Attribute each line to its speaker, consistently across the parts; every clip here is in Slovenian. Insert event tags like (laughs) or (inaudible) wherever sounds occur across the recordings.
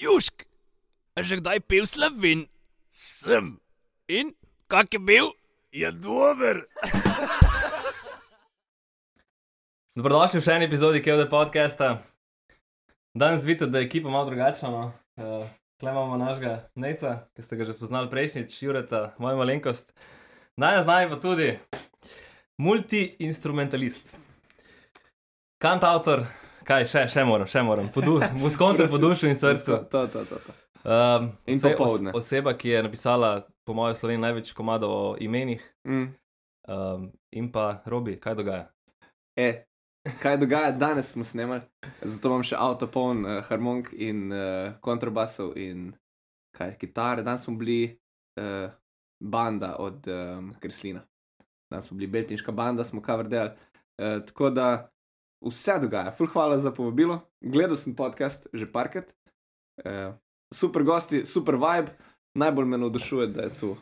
Speaker 1: Južk, a že kdaj pil slovin? Sem. In kak je bil? Je dober. (laughs)
Speaker 2: Dobrodošli v še eni epizodi Kevda podcasta. Danes vidite, da je ekipa malo drugačna. No? Uh, Klej imamo našega Neca, ki ste ga že spoznali prejšnjič, Jureta, moj malenkost. Danes z nami pa tudi multi-instrumentalist, kantautor, kaj še, še moram, še moram, muskonter po duši in srcu. (laughs)
Speaker 3: To, to, to. to.
Speaker 2: Um,
Speaker 3: In
Speaker 2: ose-
Speaker 3: popoldne.
Speaker 2: os- Oseba, ki je napisala, po mojem, Sloveniji največ komadov o imenih.
Speaker 3: Mm.
Speaker 2: Um, in pa Robi, kaj dogaja?
Speaker 3: E, kaj dogaja danes, smo snemali, zato imam še avto poln uh, harmonik in uh, kontrabasov in kaj, kitare. Danes smo bili uh, banda od um, Kreslina. Danes smo bili beltinška banda, smo cover delali. Uh, tako da vse dogaja. Ful hvala za povabilo. Gledal sem podcast že parkrat. Uh, super gosti, super vibe. Najbolj me navdušuje, da je tu.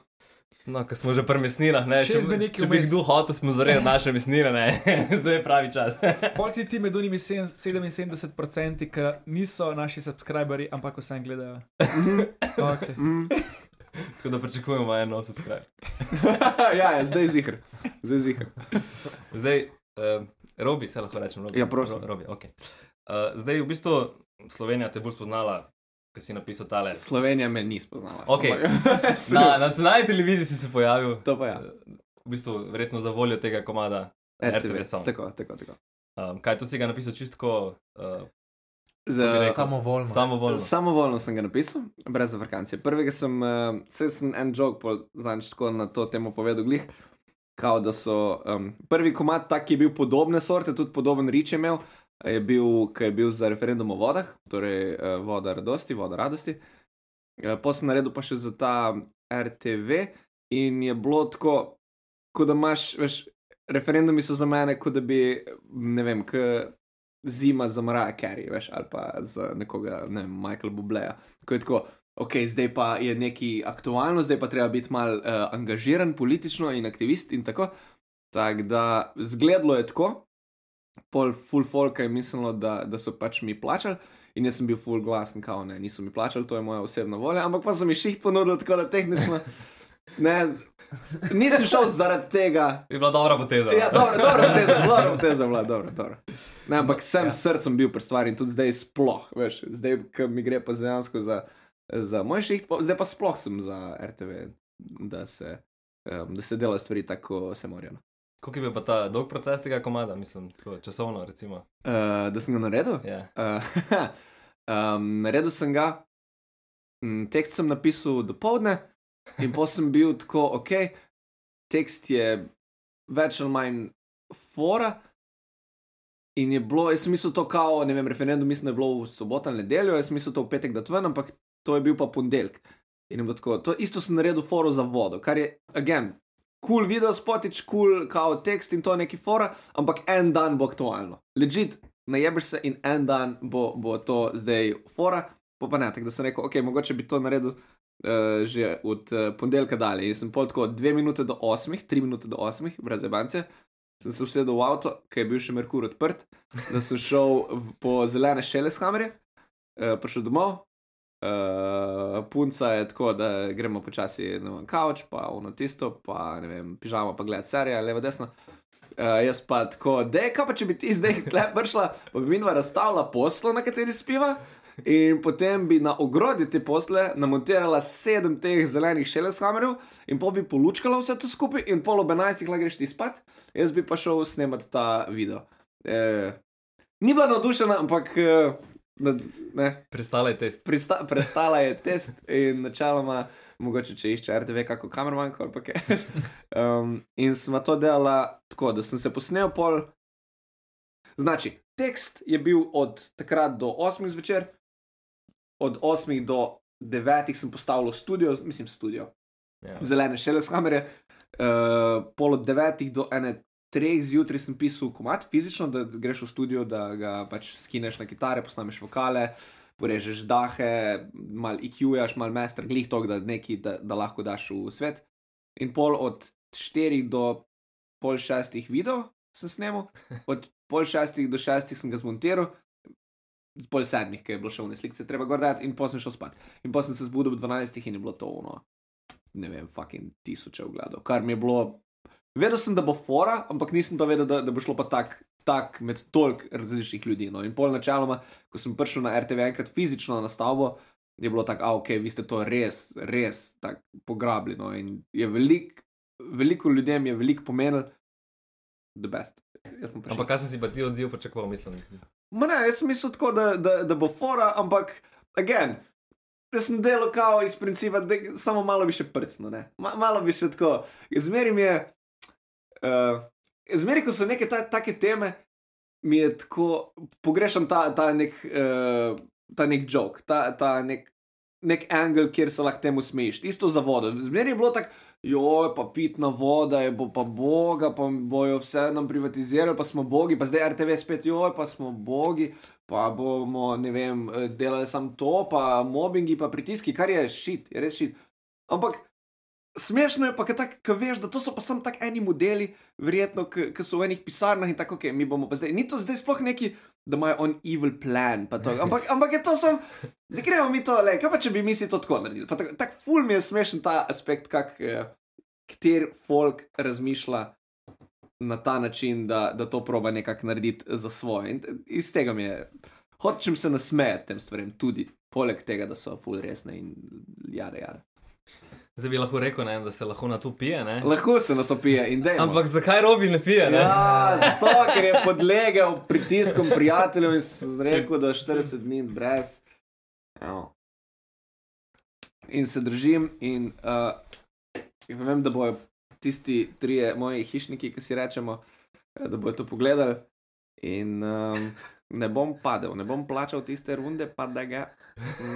Speaker 2: No, ko smo že pri mesninah, ne, če,
Speaker 4: minut
Speaker 2: če bi kdo hotel, smo zreli naše mesnine, ne, (laughs) zdaj je pravi čas. (laughs)
Speaker 4: Pol si ti med unimi sedem- 77%, ki niso naši subscriberi, ampak vsem gledajo. Okay.
Speaker 3: Mm.
Speaker 2: Tako da pričakujemo eno subscribe. (laughs)
Speaker 3: ja, ja, zdaj zihar. Zdaj zihar.
Speaker 2: Zdaj, uh, Robi, se lahko rečem, Robi.
Speaker 3: Ja, prosim.
Speaker 2: Ro, Robi, okay. uh, zdaj, v bistvu, Slovenija te bolj spoznala, ker si napisal tale.
Speaker 3: Slovenija me ni spoznala.
Speaker 2: Okej.
Speaker 3: Ampak- (laughs)
Speaker 2: Na nacionalni televiziji si se pojavil,
Speaker 3: To pa ja.
Speaker 2: v bistvu, verjetno za voljo tega komada. RTV Sound.
Speaker 3: Tako, tako, tako.
Speaker 2: Um, kaj, to si ga napisal čisto uh, rekel?
Speaker 5: Samovoljno.
Speaker 2: samovoljno.
Speaker 3: Samovoljno sem ga napisal, brez zafrkancije. Prvega sem, uh, sem en jog, zadnjič tako na to temo povedal, glih. Kao, da so um, prvi komat, tak, ki je bil podobne sorte, tudi podoben rič imel, je bil, ki je bil za referendum o vodah, torej uh, voda radosti, voda radosti. Uh, Potem sem naredil pa še za ta RTV in je bilo tako, kot da imaš, veš, referendumi so za mene, kot da bi, ne vem, k zima za Mariah Carey, veš, ali pa za nekoga, ne vem, Michael Bubleja. Ko je tako, ok, zdaj pa je neki aktualno, zdaj pa treba biti mal uh, angažiran politično in aktivist in tako. Tako da zgledalo je tako, pol full folka je mislilo, da, da so pač mi plačali. In jaz sem bil full glasen, kao ne, niso mi plačali, to je moja osebna volja, ampak pa so mi šiht ponudili, tako da tehnično. (laughs) Ne, nisem šel zaradi tega,
Speaker 2: Je bila dobra poteza.
Speaker 3: Ja, dobro, dobro, poteza, (laughs) dobro, poteza, bila, dobro, dobro. Ne, ampak sem
Speaker 4: Ja.
Speaker 3: s srcem bil pri stvari in tudi zdaj sploh, veš, zdaj, ko mi gre pa dejansko za, za moj šiht, zdaj pa sploh sem za RTV, da se, um, da se dela stvari tako, kot se morajo.
Speaker 2: Kako je pa ta dolg proces tega komada, mislim, tako, časovno, recimo.
Speaker 3: Uh, da sem ga naredil? (laughs)
Speaker 2: Yeah.
Speaker 3: Uh, um, naredil sem ga, mm, tekst sem napisal do povdne, in potem sem bil tako, ok, tekst je več ali manj fora. In je bilo, jaz sem mislil to kao, ne vem, referendum, mislim, da je bilo v soboto ali nedeljo, jaz sem mislil to v petek, da tven, ampak to je bil pa ponedeljek. In je bilo tako, to isto sem naredil foro za vodo, kar je, again, kul cool video spotič, kul cool, kao tekst in to neki fora, ampak en dan bo aktualno. Legit, najebeš se in en dan bo, bo to zdaj fora, pa pa ne, tako da sem rekel, ok, mogoče bi to naredil uh, že od uh, ponedeljka dalje. In sem pol tako dve minute do osmih, tri minute do osmih, brez ebance. Sem se usedel v avto, ki je bil še Merkur odprt, da sem šel v, po zelene šeleshammerje, uh, prišel domov. Uh, punca je tako, da gremo počasi na kavč, pa ono tisto, pa ne vem, pižamo, pa gledati serije, levo, desno. Uh, jaz pa tako, da je, kaj pa če bi ti zdaj tle prišla, pa bi minva razstavila poslo, na kateri spiva. In potem bi na ogrodju te posle namontirala sedem teh zelenih šeleshamerjev, in pol bi polučkala vse to skupaj, in pol ob 11 lahko greš ti spat, jaz bi pa šel snemati ta video. E, ni bila navdušena, ampak e, na- ne,
Speaker 2: Pristala je test.
Speaker 3: prista, (laughs) prestala je test in načeloma, mogoče če išče RTV, kako kameramanko ali pa kaj. (laughs) Um, in smo to delala tako, da sem se posnel pol. Znači, tekst je bil od takrat do 8 zvečer, od 8 do 9 sem postavil studio, mislim studio,
Speaker 2: Ja.
Speaker 3: zelene šeleshamere, uh, pol od 9 do 1. Treh zjutraj sem pisal komat, fizično, da greš v studio, da ga pač skineš na kitare, posnameš vokale, porežeš dahe, mal IQ-jaš, mal master, glih to, da neki, da, da lahko daš v svet. In pol od 4 do pol šestih video sem snemal, od pol šestih do šestih sem ga zmontiral, pol sedmih, ki je bilo še v neslikce, treba gordati in potem sem šel spat. In potem sem se zbudil ob 12 in je bilo to ono, ne vem, fucking tisoče ogledov, kar mi je bilo. Vedel sem, da bo fora, ampak nisem pa vedel, da, da bo šlo pa tak, tak med toliko različnih ljudi. No. In pol načeloma, ko sem prišel na RTV enkrat fizično na stavbo, je bilo tako, ok, vi ste to res, res tako pograbili. No. In je velik, veliko ljudem je veliko pomenilo, the best.
Speaker 2: Ampak kaj sem si pa ti odziv pričakoval, mislim.
Speaker 3: Ma ne, jaz sem mislil tako, da, da, da bo fora, ampak, again, jaz sem delal kao iz principa, da samo malo bi še prcno, ne. Ma, malo bi še tako. Zmeri mi je, uh, zmeri, ko so neke ta, take teme, mi je tako, pogrešam ta, ta nek, uh, ta nek joke, ta, ta nek, nek angle, kjer se lahko temu smejiš. Isto za vodo. Zmeri je bilo tako, joj, pa pitna voda je, bo pa boga, pa bojo vse nam privatizirali, pa smo bogi, pa zdaj RTV spet, joj, pa smo bogi, pa bomo, ne vem, eh, delali sam to, pa mobbingi, pa pritiski, kar je šit, je res šit. Ampak smešno je pa, ker veš, da to so pa samo tako eni modeli, verjetno, ki so v enih pisarnah in tako, ok, mi bomo pa zdaj. Ni to zdaj sploh neki, da imajo on evil plan, to. Ampak, (laughs) ampak je to sem, da gremo mi to, le, kaj pa če bi mi si to tako naredili. Tako tak ful mi je smešen ta aspekt, kak, eh, kter folk razmišlja. Na ta način, da, da to proba nekako narediti za svoje. In iz tega mi je, hočem se nasmejati tem stvarem, tudi poleg tega, da so full resne in jade, jade.
Speaker 2: Zdaj bi lahko rekel, ne, da se lahko na to pije. Ne?
Speaker 3: Lahko se na to pije in je.
Speaker 2: Ampak zakaj robi ne pije? Ne?
Speaker 3: Ja, zato, ker je podlegel pritiskom prijateljev in rekel, da je 40 dni brez. Evo. In se držim, in uh, vem, da bojo tisti trije moji hišniki, ki si rečemo, da bojo to pogledali. In um, ne bom padel, ne bom plačal tiste runde, pa da ga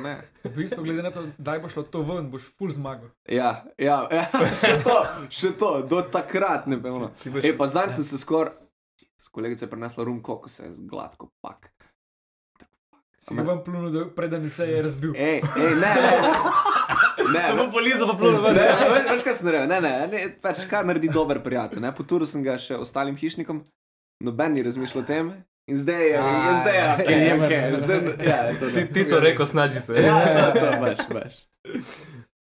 Speaker 3: ne.
Speaker 4: V bistvu, glede na to, da bo šlo to ven, boš full zmagal.
Speaker 3: Ja, ja, ja še to, še to, do takrat ne vem. E, pa zdaj sem se skoraj, s kolegico je prinesla rum, kako se je gladko pak.
Speaker 4: Si ga vam plunil, da preden se je razbil.
Speaker 3: Ej, ej, ne, ne. ne
Speaker 2: Samo polizo pa ven.
Speaker 3: ne, ne, veš kaj sem naredil? Ne, ne, ne, pač kaj naredi dober prijatelj. Ne? Poturil sem ga še ostalim hišnikom, noben ni razmišljal o tem. In zdaj je, je zdaj je, okay,
Speaker 4: gamer.
Speaker 3: okay, zdaj, ja, je to,
Speaker 2: Ti, ti to rekel, snaži se.
Speaker 3: Ja, to, to, baš, baš.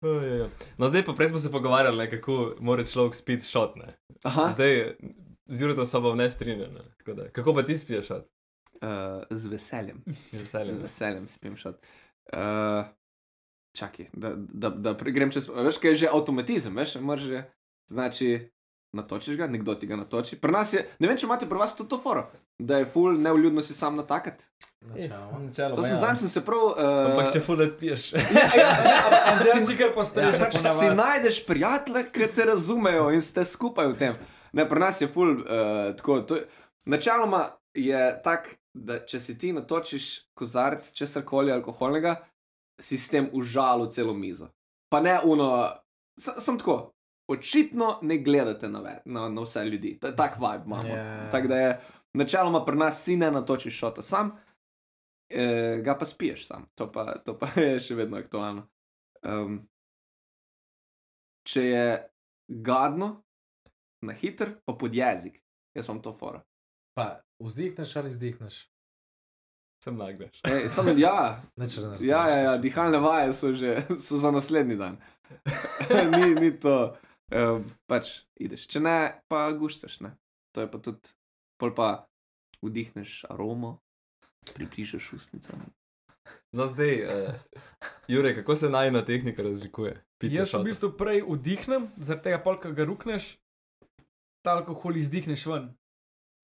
Speaker 2: Oh, ja, ja. No, zdaj pa prej smo se pogovarjali, ne, kako mora človek spiti šot. Ne.
Speaker 3: Aha,
Speaker 2: Zdaj, z Juretom sva pa v nestrinjanju. ne. Da, Kako pa ti spiješ šot?
Speaker 3: uh, z veseljem.
Speaker 2: Z veseljem.
Speaker 3: Z veseljem spim šot. Uh, čakaj, da, da, da grem čez. Veš, kaj je že avtomatizem, veš, moraš že. Znači, natočiš ga, nekdo ti ga natoči. Pri nas je, ne vem, če imate pri vas tudi to foro, da je full neuljudno si sam natakati.
Speaker 2: Načeloma.
Speaker 3: To se
Speaker 2: ja.
Speaker 3: znam, sem se prav. Uh,
Speaker 2: Ampak če fulet piješ.
Speaker 3: ja, ja, ja, ampak (laughs) si-
Speaker 4: si kar postaješ,
Speaker 3: Pač si najdeš prijatelje, ki te razumejo in ste skupaj v tem. Ne, pri nas je ful, uh, tako. To, je- načeloma je tak, da če si ti natočiš kozarc česar koli alkoholnega, si s tem užalil celo mizo. Pa ne uno, sem, sem tako. Očitno ne gledate na, ve, na, na vse ljudi, Ta- tak vibe imamo.
Speaker 5: Ja.
Speaker 3: Tako da je načeloma pri nas si ne natočiš šota sam, eh, ga pa spiješ sam. To pa, to pa (laughs) je še vedno aktualno. Um, če je gadno, na hiter, pa pod jezik, jaz imam to fora.
Speaker 5: Pa vzdihneš ali izdihneš?
Speaker 2: Sem nagreš.
Speaker 3: Ej, sem, ja, (laughs)
Speaker 5: ne
Speaker 3: ja, ja, ja, dihalne vaje so že (laughs) so za naslednji dan. ni, ni to, um, pač ideš. Če ne, pa guštaš. Ne? To je pa tudi, pol pa vdihneš aromo, približaš ustnicam.
Speaker 2: No, zdaj, uh, Jure, kako se najna tehnika razlikuje? Pitje
Speaker 4: Jaz v
Speaker 2: šota.
Speaker 4: bistvu prej vdihnem, zaradi tega polka ga rukneš, ta alkohol izdihneš ven.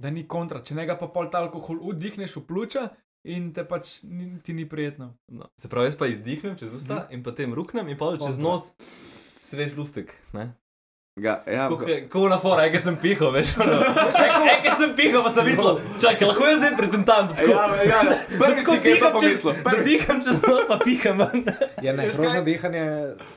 Speaker 4: Da ni kontra, če ne ga pa pol ta alkohol vdihneš v pljuča in te pač ni, ti ni prijetno.
Speaker 2: No, se pravi, jaz pa izdihnem čez usta in potem ruknem in pa čez nos svež luftek. Ne?
Speaker 3: Ga, ja,
Speaker 2: Kako na fora, enkrat sem pihal, veš? ono. (laughs) Enkrat sem pihal, pa sem mislil, čakaj, lahko jaz zdaj pretentam.
Speaker 3: ja, ja, (laughs) prvi si kaj pa pomislil.
Speaker 2: Da
Speaker 3: Prvi.
Speaker 2: diham čez nos, pa piham. (laughs)
Speaker 5: Ja, ne,
Speaker 4: kaj?
Speaker 5: dihanje.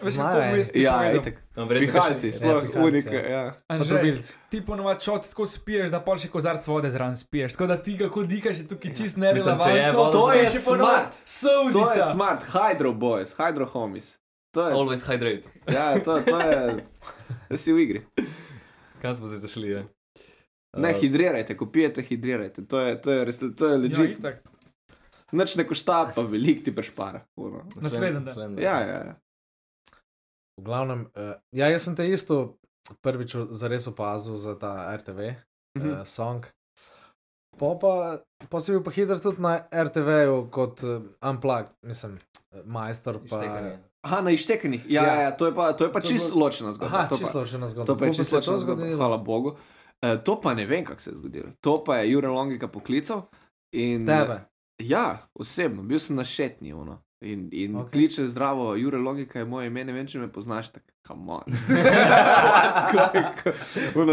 Speaker 4: Veš, kako je ti
Speaker 3: Ja,
Speaker 4: povedal?
Speaker 3: itek.
Speaker 2: No,
Speaker 3: Pihalci, sploh unike.
Speaker 5: ja.
Speaker 3: Ja.
Speaker 4: Anže,
Speaker 5: Potrobilci.
Speaker 4: ti ponovadi šot tako spiješ, da pol še kozarc vode zraven spiješ. Tako da ti kako dihaš, je tukaj čist nerelevantno.
Speaker 3: To je smart. To je smart, hydro boys, hydro homies. To je,
Speaker 2: Always hydrate.
Speaker 3: ja, to, to je, (laughs) da si v igri.
Speaker 2: Kam smo zdaj zašli? Je?
Speaker 3: Ne,
Speaker 2: Uh,
Speaker 3: hidrirajte, ko pijete, hidrirajte. To je, to je, res, to je
Speaker 4: Ja,
Speaker 3: legit.
Speaker 4: itak.
Speaker 3: Nič ne košta, pa velik ti prešpara. ono.
Speaker 4: Naslednji dan.
Speaker 3: Ja, ja, ja.
Speaker 5: V glavnem, uh, ja, jaz sem te isto prvič zares opazil za ta RTV
Speaker 3: Mhm.
Speaker 5: uh, song. Po pa, pa si bil pa hiter tudi na RTV-ju kot uh, Unplugged, mislim, eh, majster. Pa...
Speaker 2: Ištekanje.
Speaker 3: Aha, na ištekanjih. Ja,
Speaker 5: Ja.
Speaker 3: ja. to je pa, to je pa
Speaker 5: To je
Speaker 3: čisto
Speaker 5: bilo-
Speaker 3: ločena zgodba.
Speaker 5: Aha,
Speaker 3: to pa-
Speaker 5: čisto še na zgodbo.
Speaker 3: To pa je
Speaker 5: to
Speaker 3: ločena zgodba. Hvala Bogu. E, to pa ne vem, kako se je zgodilo. To pa je Jure Longika poklical. In,
Speaker 5: Tebe.
Speaker 3: Ja, osebno, bil sem na šetni. Ono. In, in
Speaker 5: Ok.
Speaker 3: okay. kliče zdravo, Jure Logika je moje ime, ne vem, če me poznaš, (laughs) (laughs) tako kamon.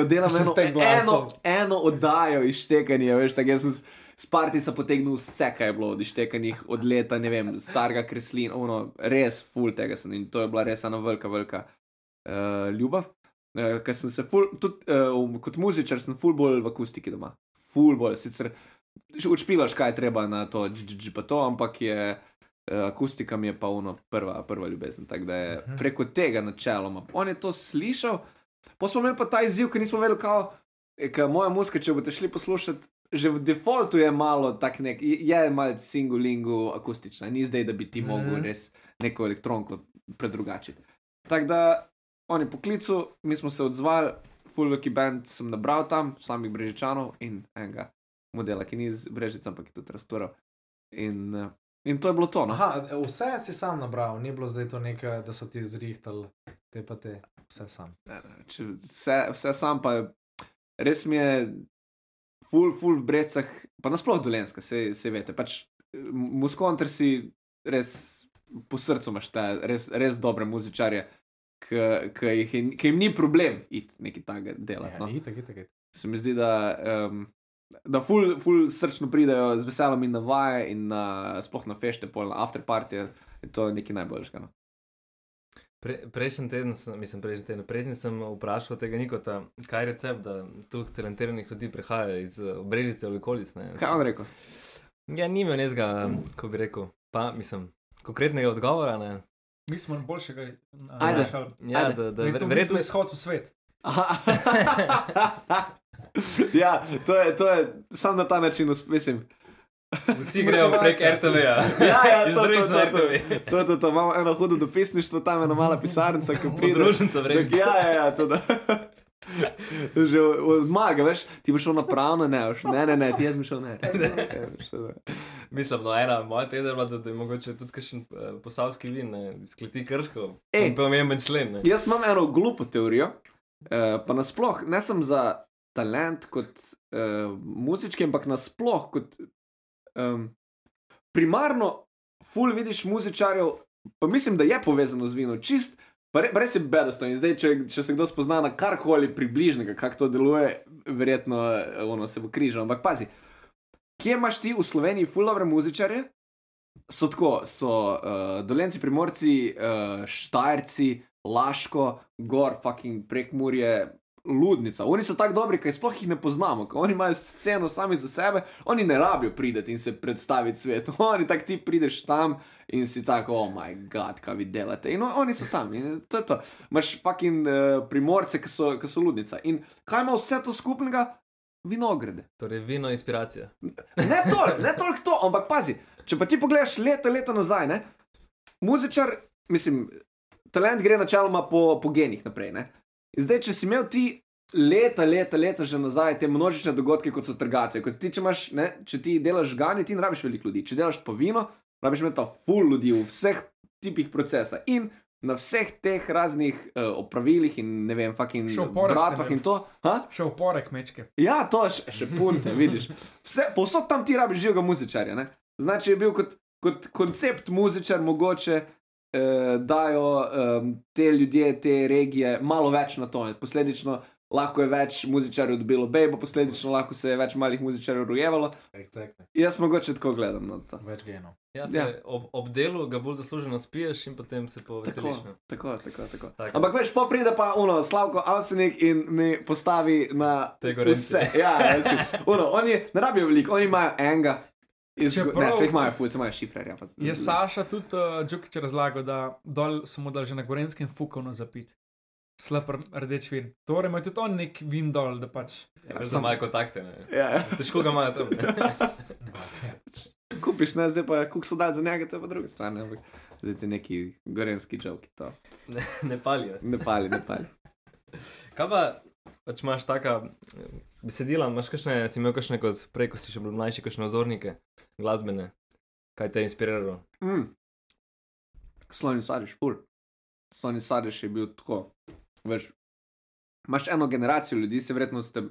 Speaker 3: Delam
Speaker 5: Še
Speaker 3: eno, eno, eno oddajo izštekanja, veš, tako jaz sem s- s partisa potegnil vse, kaj je bilo od izštekanjih od leta, ne vem, starega kreslina, ono, res full tega sem in to je bila res ena velika, velika uh, ljubav. Uh, ker sem se ful, tudi uh, kot muzičar, sem full bolj v akustiki doma. Full bolj, sicer učpilaš, kaj je treba na to, dž, pa to, ampak je akustika mi je pa ono prva, prva ljubezen. Tako da je
Speaker 5: Mhm.
Speaker 3: preko tega načeloma. On je to slišal, pa smo imeli pa ta izziv, ker nismo vedeli, kako moja muska, če boste šli poslušati. Že v defaultu je malo tak nek, je malo singulingu akustična, ni zdaj, da bi ti
Speaker 5: Mhm.
Speaker 3: mogel res neko elektronko predrugačiti. Tako da on je poklical, mi smo se odzvali, full veliki band sem nabral tam, samih brežičanov in enega modela, ki ni iz brežic, ampak je tudi raztural. In, eh, in to je bilo to. No.
Speaker 5: Aha, vse si sam nabral, ni bilo zdaj to nekaj, da so ti zrihtali, te pa te, vse sam.
Speaker 3: Če Vse, vse sam pa res mi je full, full v brecah, pa nasploh dolenska, se, se veste. Pač, Muskontr si res po srcu imaš te res, res dobre muzičarje, ki jim ni problem iti nekaj takega delati.
Speaker 5: Ja,
Speaker 3: no.
Speaker 5: itak, itak, itak.
Speaker 3: se mi zdi, da, um, da ful, ful srčno pridejo z veseljem in na vaje, in na, sploh na fešte, pol na afterpartije, je to nekaj najboljšega. No.
Speaker 2: Pre, prejšnji teden, sem, mislim, prejšnji teden, prejšnji sem vprašal tega Nikota, kaj je recept, da tu talentiranih ljudi prihaja iz eh, Brežice ali okolic. Ne?
Speaker 3: Kaj on rekel?
Speaker 2: Ja, nima nezga, ko bi rekel, pa mislim, konkretnega odgovora. Ne?
Speaker 4: Mi smo boljšega.
Speaker 3: Ajde.
Speaker 2: Ja,
Speaker 3: Ajde.
Speaker 2: da, da
Speaker 4: Da,
Speaker 2: ver,
Speaker 4: verjetno je izhod v svet. (laughs)
Speaker 3: Ja, to je, to je sam na ta način, mislim.
Speaker 2: Vsi grejo prek RTV-ja.
Speaker 3: Ja, ja,
Speaker 2: Iz
Speaker 3: to, to, to, to, to, to, to. Imamo eno hudo dopisništvo, tam ena mala pisarnica, ki pride.
Speaker 2: Podružnica
Speaker 3: Tak,
Speaker 2: Brežice.
Speaker 3: ja, ja, ja, to da. Že od maga, veš, ti boš šel na pravno, ne, boš, ne, ne, ne, ti jaz bi šel ne. Ja, boš šel, ne.
Speaker 2: Mislim, no, ena moja teza je bila, da, da je mogoče tudi kakšen uh, posavski vin, ne, skleti krško.
Speaker 3: Ej.
Speaker 2: Pomemben člen. Ne.
Speaker 3: Jaz imam eno glupo teorijo, eh, pa nasploh, ne sem za talent kot eh, muzički, ampak nasploh kot um, primarno, ful vidiš muzičarjev, pa mislim, da je povezano z vinom, čist. Pa re- Res je bedasto in zdaj, če, če se kdo spozna na karkoli približnega, kako to deluje, verjetno eh, ono, se bo križal. Ampak pazi, kje imaš ti v Sloveniji fulovre muzičarje? So tako, so uh, dolenci, primorci, uh, štajrci, Laško, gor, fucking prek Murje, ludnica. Oni so tako dobri, ker sploh jih ne poznamo, ker oni imajo sceno sami za sebe, oni ne rabijo priti in se predstaviti svetu. (laughs) Oni tako ti prideš tam in si tako, oh moj bog, kaj vi delate. In oni so tam in to je to. Imaš fucking uh, primorce, ki so, ki so ludnica. In kaj ima vse to skupnega? Vinograde.
Speaker 2: Torej, vino inspiracija.
Speaker 3: Ne toliko, ne toliko to, ampak pazi, če pa ti pogledaš leta, leta nazaj, ne, muzičar, mislim, talent gre načeloma po, po genih naprej. Ne. In zdaj, če si imel ti leta, leta, leta že nazaj te množične dogodke, kot so trgatve, kot ti, če, imaš, ne, če ti delaš žganje, ti ne rabiš veliko ljudi. Če delaš pa vino, rabiš imeti pa full ljudi v vseh tipih procesa. In na vseh teh raznih uh, opravilih in ne vem, fucking bratvah in to. Ha?
Speaker 4: Še opore kmečke.
Speaker 3: Ja, to še, še punte, vidiš. Vse, povsod tam ti rabiš živega muzičarja. Ne? Znači, je bil kot, kot koncept muzičar, mogoče eh, dajo eh, te ljudje, te regije malo več na to. Posledično lahko je več muzičarjev dobilo bejbo, posledično lahko se je več malih muzičarjev rojevalo.
Speaker 5: Exactly.
Speaker 3: Jaz mogoče tako gledam na to.
Speaker 5: Več genov.
Speaker 2: Ja, se,
Speaker 3: Ja.
Speaker 2: ob, ob delu ga bolj zasluženo spiješ in potem se
Speaker 3: Tako,
Speaker 2: poveseliš. ne.
Speaker 3: tako, tako, tako.
Speaker 2: Tako.
Speaker 3: Ampak veš, pa pride pa uno, Slavko Avsenik in mi postavi na
Speaker 2: Te
Speaker 3: vse. Ja, si, uno, oni ne rabijo veliko, oni imajo enega. Iz,
Speaker 4: Čeprav-
Speaker 3: ne, se jih imajo, fulj, se imajo šifrerja. Pa,
Speaker 4: Je Saša tudi uh, Džukič razlagal, da dol so mu dali že na Gorenskem fukovno zapit. Slab rdeč vin. Torej ima tudi on nek vin dol, da pač.
Speaker 2: Ja, za imajo kontakte. Ne.
Speaker 3: Ja, ja.
Speaker 2: Težko ga imajo tam. (laughs)
Speaker 3: kupiš, ne, zdaj pa kuk so dali za njega, to je pa druga stran. Ampak zdaj ti neki gorenski joki, to
Speaker 2: Ne, ne palijo.
Speaker 3: ne pali, ne pali.
Speaker 2: Kaj pa, če imaš taka eh, besedila, imaš kakšne, si imel kakšne kot prej, ko si še bil mlajši, kakšne ozornike glasbene, kaj te je inspiriralo?
Speaker 3: Mm. Sloni sadeš, ful. Sloni sadeš je bil tako. Veš, imaš eno generacijo ljudi, se verjetno ste,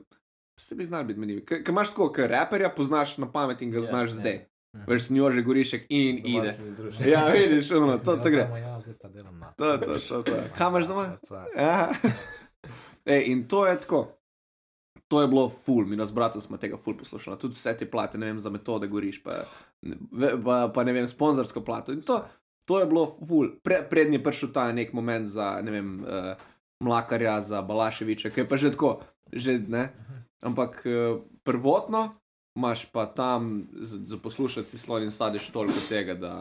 Speaker 3: ste bi znali biti meni. Ker imaš tako, ker raperja poznaš na pamet in ga
Speaker 2: Ja,
Speaker 3: yeah, znaš
Speaker 2: ja.
Speaker 3: yeah. zdaj. Veš, snjože gorišek in
Speaker 2: Doma
Speaker 3: ide. Ja, vidiš, ono, to, to gre.
Speaker 5: Ja, zdaj pa delam na.
Speaker 3: To, to, to, to. (laughs) Kaj imaš doma? Ja. (laughs) Ej, in to je tako. To je bilo ful, mi nas bratom smo tega ful poslušali, tudi vse te plate, ne vem, za metode goriš, pa, pa, pa ne vem, sponzorsko plato. In to, to je bilo ful. Pre, prednji prišel ta nek moment za, ne vem, uh, Mlakarja, za Balaševiča, ki je pa že tako, že ne. Ampak uh, prvotno imaš pa tam za, za poslušati si slon in sadeš toliko tega, da.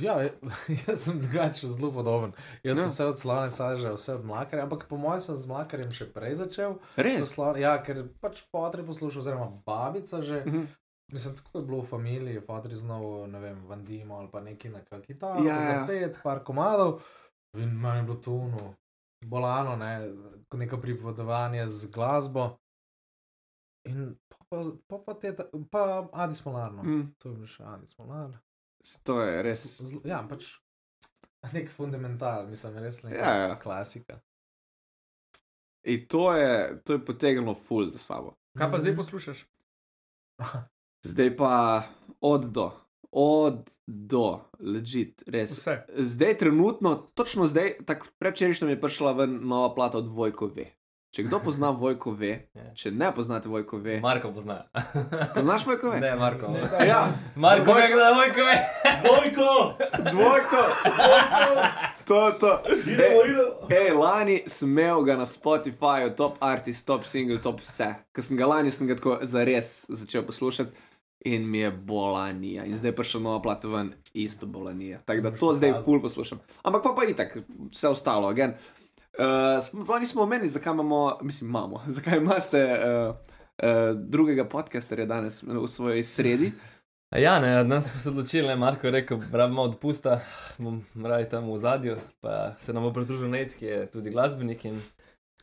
Speaker 5: Ja, (laughs) jaz sem drugače zelo podoben. Jaz
Speaker 3: Ja.
Speaker 5: sem vse od slane sadeže, vse od mlakarja, ampak po mojem sem z mlakarjem še prej začel.
Speaker 3: Res.
Speaker 5: Slon, ja, ker pač fotri poslušal, oziroma babica že.
Speaker 3: Mhm.
Speaker 5: Mislim, tako je bilo v familiji, fotri znov, ne vem, vandimo ali pa neki na kakšni kitari,
Speaker 3: Ja,
Speaker 5: ja,
Speaker 3: ja.
Speaker 5: za pet, par komadov. In meni je bilo to no, bolano, ne, neko pripovedovanje z glasbo. In pa, pa, pa, pa, te, pa Adis Molarno. Mm. To je bil še Adis Molar.
Speaker 3: To je res.
Speaker 5: Zl- Ja, pač (laughs) nek fundamental, mislim, res neka
Speaker 3: Ja, ja.
Speaker 5: klasika.
Speaker 3: In to je, to je potegnilo ful za sabo.
Speaker 4: Kaj pa zdaj
Speaker 5: Mhm.
Speaker 4: poslušaš? (laughs)
Speaker 3: Zdaj pa od do, od do, ležit, res.
Speaker 4: Vse.
Speaker 3: Zdaj, trenutno, točno zdaj, tako predvčerajšnjem je prišla ven nova plata od Vojko V. Če kdo pozna Vojko V,
Speaker 2: Ja.
Speaker 3: če ne poznate Vojko V,
Speaker 2: Marko pozna.
Speaker 3: poznaš Vojko V?
Speaker 2: Ne, Marko.
Speaker 4: Ne,
Speaker 3: Ja,
Speaker 2: Marko,
Speaker 3: Vojko-
Speaker 2: ne gleda, Vojko ve.
Speaker 3: Vojko, Dvojko, to, to. Ej, ej, lani sem imel ga na Spotifyju, top artist, top single, top vse. Ker sem ga lani sem ga tako zares začel poslušati in mi je bolanija. In zdaj pa še nova plata ven, isto bolanija. Tako da to zdaj ful poslušam. Ampak pa pa itak, vse ostalo, again. Uh, pa nismo omenili, zakaj imamo, mislim, imamo, (laughs) zakaj imate uh, uh, drugega podcasterja danes v svoji sredi.
Speaker 2: Ja, ne, danes smo se odločili, Marko je rekel, rabimo odpusta, bom raje tam v zadju, pa se nam bo pridružil Nec, ki je tudi glasbenik in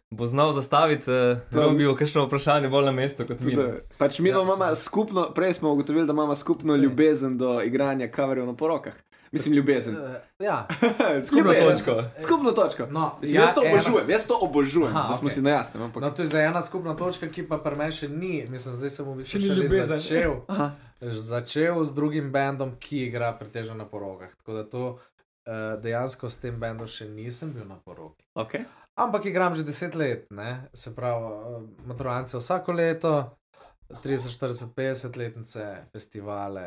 Speaker 2: bo znal zastaviti, uh,
Speaker 3: To-
Speaker 2: robijo kakšno vprašanje bolj na mestu kot mi.
Speaker 3: Pač mi
Speaker 5: Ja,
Speaker 3: imamo skupno, prej smo ugotovili, da imamo skupno
Speaker 5: Sej.
Speaker 3: ljubezen do igranja kaverjev na porokah. Mislim, ljubezen.
Speaker 5: Eh, Ja, (laughs)
Speaker 2: Skupno
Speaker 3: Ljubezen.
Speaker 2: točko.
Speaker 3: Skupno točko.
Speaker 5: no,
Speaker 3: Mislim, jaz to
Speaker 5: ena-
Speaker 3: obožujem, jaz to obožujem,
Speaker 5: Aha,
Speaker 3: da smo
Speaker 5: okej.
Speaker 3: si na jasnem. Ampak...
Speaker 5: No, to je za ena skupna točka, ki pa pri meni še ni. Mislim, zdaj sem v bistvu še
Speaker 4: ljubezen.
Speaker 5: začel. (laughs)
Speaker 3: Aha.
Speaker 5: Začel z drugim bendom, ki igra pretežno na porokah. Tako da to uh, dejansko s tem bendom še nisem bil na poroki.
Speaker 3: Okay.
Speaker 5: Ampak igram že deset let, ne? se pravi, uh, maturance vsako leto, 30, 40, 50 letnice, festivale,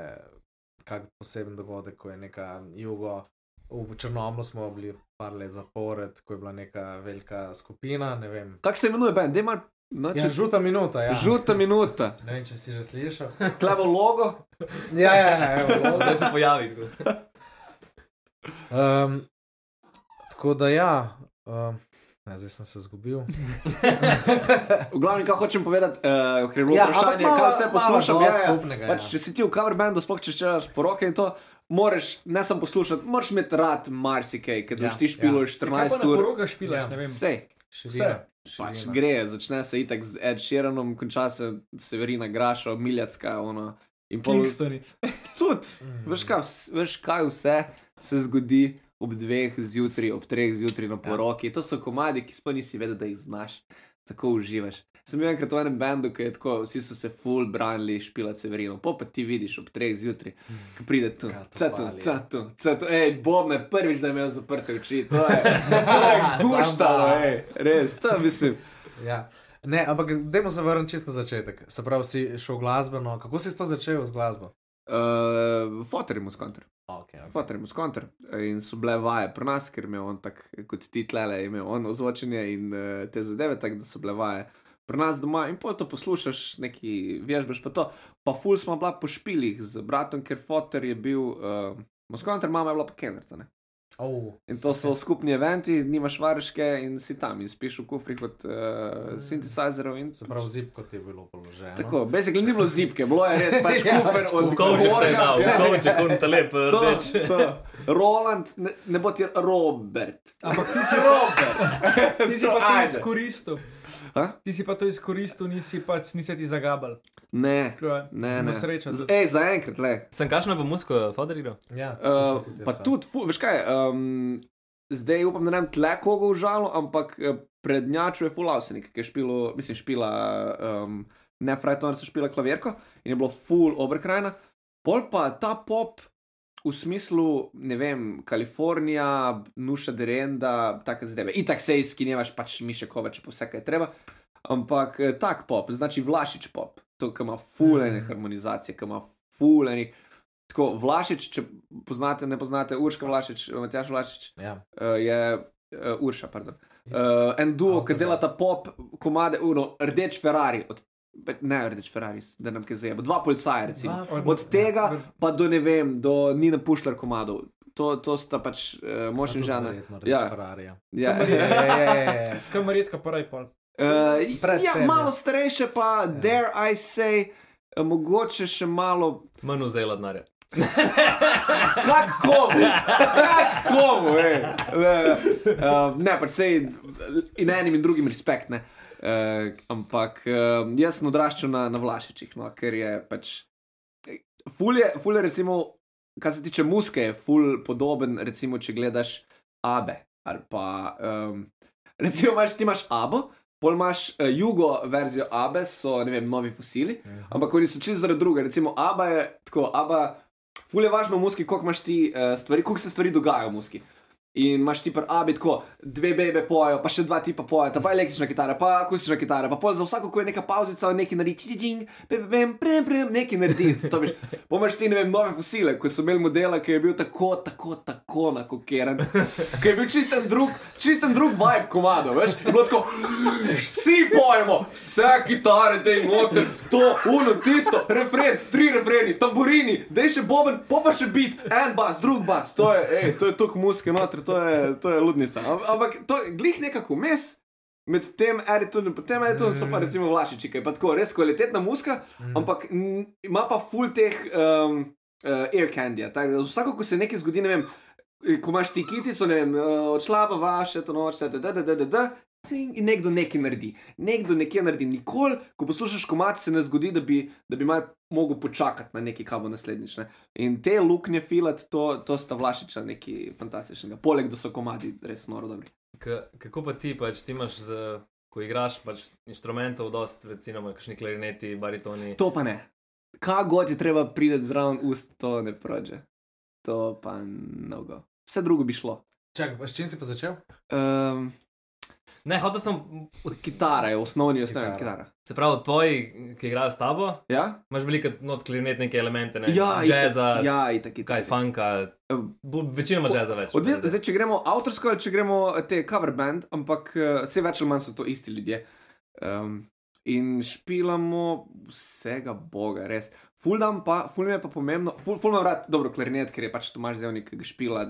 Speaker 5: kak poseben dogodek, ko je neka jugo. V Črnomlu smo bili par let zapored, ko je bila neka velika skupina, ne vem.
Speaker 3: Kako se imenuje bend? Dej mal, no,
Speaker 5: Ja,
Speaker 3: če...
Speaker 5: žuta minuta, ja.
Speaker 3: Žuta minuta.
Speaker 5: Ne vem, če si že slišal. (laughs)
Speaker 3: Klevo logo.
Speaker 5: ja, ja, ja, evo,
Speaker 2: Da se pojavi.
Speaker 5: Um, tako da ja, um, ne, zdaj sem se izgubil.
Speaker 3: V glavnem, kaj hočem povedati, uh, ker je bilo
Speaker 5: Ja,
Speaker 3: ja, vprašanje,
Speaker 5: ampak
Speaker 3: kaj
Speaker 5: malo-
Speaker 3: vse
Speaker 5: malo
Speaker 3: poslušam. Ja, ja.
Speaker 5: skupnega,
Speaker 3: Pač,
Speaker 5: ja.
Speaker 3: če si ti v cover bandu, sploh če čelaš poroke in to, moraš ne samo poslušati, moraš imeti rad marsikaj, ker
Speaker 5: Ja,
Speaker 3: ti špilo
Speaker 5: ja.
Speaker 3: ja.
Speaker 4: Kaj pa
Speaker 3: 14
Speaker 4: na
Speaker 3: ur.
Speaker 4: porokah špilaš,
Speaker 5: Ja.
Speaker 4: ne vem.
Speaker 3: Sej.
Speaker 5: Širina,
Speaker 3: Pač gre, začne se itak z Ed Sheeranom, konča se Severina Graša, Miljacka. Ono, in pol-
Speaker 4: Kingstoni.
Speaker 3: Tudi,
Speaker 5: Mm.
Speaker 3: veš kaj, veš kaj vse se zgodi ob dveh zjutraj, ob treh zjutraj na poroki. To so komadi, ki sploh nisi vedel, da jih znaš, tako uživaš. Sem bil enkrat v enem bendu, ki je tako, vsi so se full branili, špila Severino, po pa ti vidiš ob treh zjutraj, ki pride tu,
Speaker 5: Katafalija.
Speaker 3: catu, catu, hej, bom me prvič, da imel zaprte oči, to je, (laughs) to je guštalo, hej, res, to mislim.
Speaker 5: Ja. Ne, ampak dajmo se vrniti čisto na začetek. Se pravi, si šel glasbeno. Kako si sploh začel z glasbo?
Speaker 3: Uh, Fotor je muskonter.
Speaker 5: Okay, okay.
Speaker 3: Fotor je muskonter. In so bile vaje pri nas, ker je imel on tak, kot ti tlele, imel on ozvočenje in uh, te zadeve, tako da so bile vaje pri nas doma. In pol to poslušaš, neki vježbaš pa to. Pa ful smo bila po špilih z bratom, ker Fotor je bil, uh, muskonter, mama je bila pa kenrca.
Speaker 5: Oh,
Speaker 3: In to so skupni eventi, nimaš varuške in si tam in spiš v kufrih od uh, synthesizerov. In,
Speaker 5: se pravi, zip kot je bilo položeno.
Speaker 3: Tako, basically ni bilo zipke, bilo je res pač (laughs)
Speaker 5: Ja,
Speaker 3: kufer od
Speaker 2: Kovček se je dal,
Speaker 3: Ja,
Speaker 2: kovček, on ta lep,
Speaker 3: To, to. Roland, ne, ne bo ti Robert.
Speaker 4: Ampak ti si,
Speaker 3: Robert. (laughs)
Speaker 4: ti si pa to izkoristil.
Speaker 3: Ha?
Speaker 4: Ti si pa to izkoristil, nisi pač nisi ti zagabal.
Speaker 3: Ne,
Speaker 4: Tako,
Speaker 3: ne, ne.
Speaker 4: Sreča,
Speaker 3: Z- Ej, zaenkrat, le.
Speaker 2: Sem kakšno bo musko, Fodor igral?
Speaker 5: Ja, to
Speaker 3: Uh, pa
Speaker 5: jaz,
Speaker 3: tudi, fu, veš kaj, um, zdaj upam, da ne vem tle koga užalo, ampak eh, prednjaču je Fulausenik, ki je špilo, mislim, špila, um, ne Frajton, so špila klavirko in je bilo full obrkrajna. Pol pa ta pop v smislu, ne vem, Kalifornija, Nuša Derenda, take zadeve. Itak sejski, nemaš pač Miše Kovača, pa vse, kaj je treba. Ampak eh, tak pop, znači Vlašič pop, to, ki ima fulene
Speaker 5: Mhm.
Speaker 3: harmonizacije, ki ima fulene. Tako, Vlašič, če poznate, ne poznate, Urška Vlašič, Matjaš Vlašič,
Speaker 5: Ja.
Speaker 3: uh, je uh, Urša, pardon. Uh, en duo, ki
Speaker 5: Avtor,
Speaker 3: dela
Speaker 5: ja.
Speaker 3: ta pop, komade, uno, rdeč Ferrari, od, ne rdeč Ferrari, da nam kaj zajeba, dva policaja, recimo.
Speaker 5: Dva
Speaker 3: Od tega pa do ne vem, do Nina Pušler komadov. To, to sta pač uh, mož in žena. (laughs) Ja.
Speaker 5: Ja, Ferrari.
Speaker 3: Ja.
Speaker 5: Ja,
Speaker 4: Kam redka poraj pol.
Speaker 3: Uh, ja, malo
Speaker 5: ja.
Speaker 3: starejše pa, ja. dare I say, uh, mogoče še malo.
Speaker 2: Manj vzela denarja. (laughs)
Speaker 3: Kako? Kako? Uh, ne, pač sej in enim in drugim respekt, ne. Uh, ampak uh, jaz sem odraščal na, na Vlašičih, no, ker je pač. Ful je, ful je recimo, kar se tiče muske, je ful podoben, recimo, če gledaš Abe. Ali pa, um, (laughs) recimo, imaš, ti imaš Abo, pol imaš uh, jugo verzijo Abe, so, ne vem, novi fosili. Ampak oni so čisto zaradi druge. Recimo, aba je tako, aba, ful je važno v muski, koliko imaš ti uh, stvari, koliko se stvari dogaja v muski. In imaš ti pa abi tako, dve bebe pojejo, pa še dva tipa pojejo, pa električna kitara, pa akustična kitara, pa pol za vsako, ko je neka pauzica, nekaj naredi, čičing, bem, prem, prem, nekaj naredi. (laughs) Zato veš, pomaš ti, ne vem, nove fosile, ko so imeli modela, ki je bil tako, tako, tako nakokiran, ki je bil čisten drug, čisten drug vibe komado, veš, je bilo tako, vsi pojemo, vse kitare, te noter, to, uno, tisto, refren, tri refreni, tamburini, dej še boben, pa pa še bit, en bas, drug bas, to je, ej, to je tok muske noter, to je, to je ludnica. Am- Ampak to je glih nekako mes. Med tem Eritonom in tem Eritonom so pa recimo Vlašiči, ki je pa tako res kvalitetna muska, ampak mm, ima pa full teh um, uh, air candy. Vsako, ko se nekaj zgodi, ne vem, ko imaš ti kitico, ne vem, uh, odšla pa vaše, to noč, da, da, da, da, da, In nekdo nekaj naredi, nekdo nekaj naredi. Nikoli, ko poslušaš komat, se ne zgodi, da bi, da bi mal mogel počakati na neki, kaj bo naslednjič. Ne? In te luknje filat, to, to sta vlašiča nekaj fantastičnega. Poleg, da so komadi res noro dobri.
Speaker 2: K, kako pa ti, pač, ti imaš, z, ko igraš pač, inštrumentov, dost, recimo, kakšni klarineti, baritoni.
Speaker 3: To pa ne. Kaj god je treba priti zraven ust, to ne prođe. To pa mnogo. Vse drugo bi šlo.
Speaker 5: Čakaj, s čim si pa začel?
Speaker 3: Um,
Speaker 2: Ne, hotel sem,
Speaker 3: kitara je osnovni, osnovni
Speaker 5: Kitara.
Speaker 2: se pravi, tvoji, ki igrajo s tabo,
Speaker 3: Ja?
Speaker 2: imaš veliko not klarinetnike elemente, ne,
Speaker 3: Ja,
Speaker 2: jazza,
Speaker 3: itak, ja, itak, itak.
Speaker 2: kaj funka, večinoma jazza več.
Speaker 3: Odvi, zdaj, če gremo avtorsko ali če gremo te cover band, ampak uh, vse več ali manj so to isti ljudje. Um, in špilamo vsega boga, res. Ful dam pa, ful mi je pa pomembno, ful, ful imam rad dobro klarinet, ker je pač Tomaž Zevnik, ki ga špila.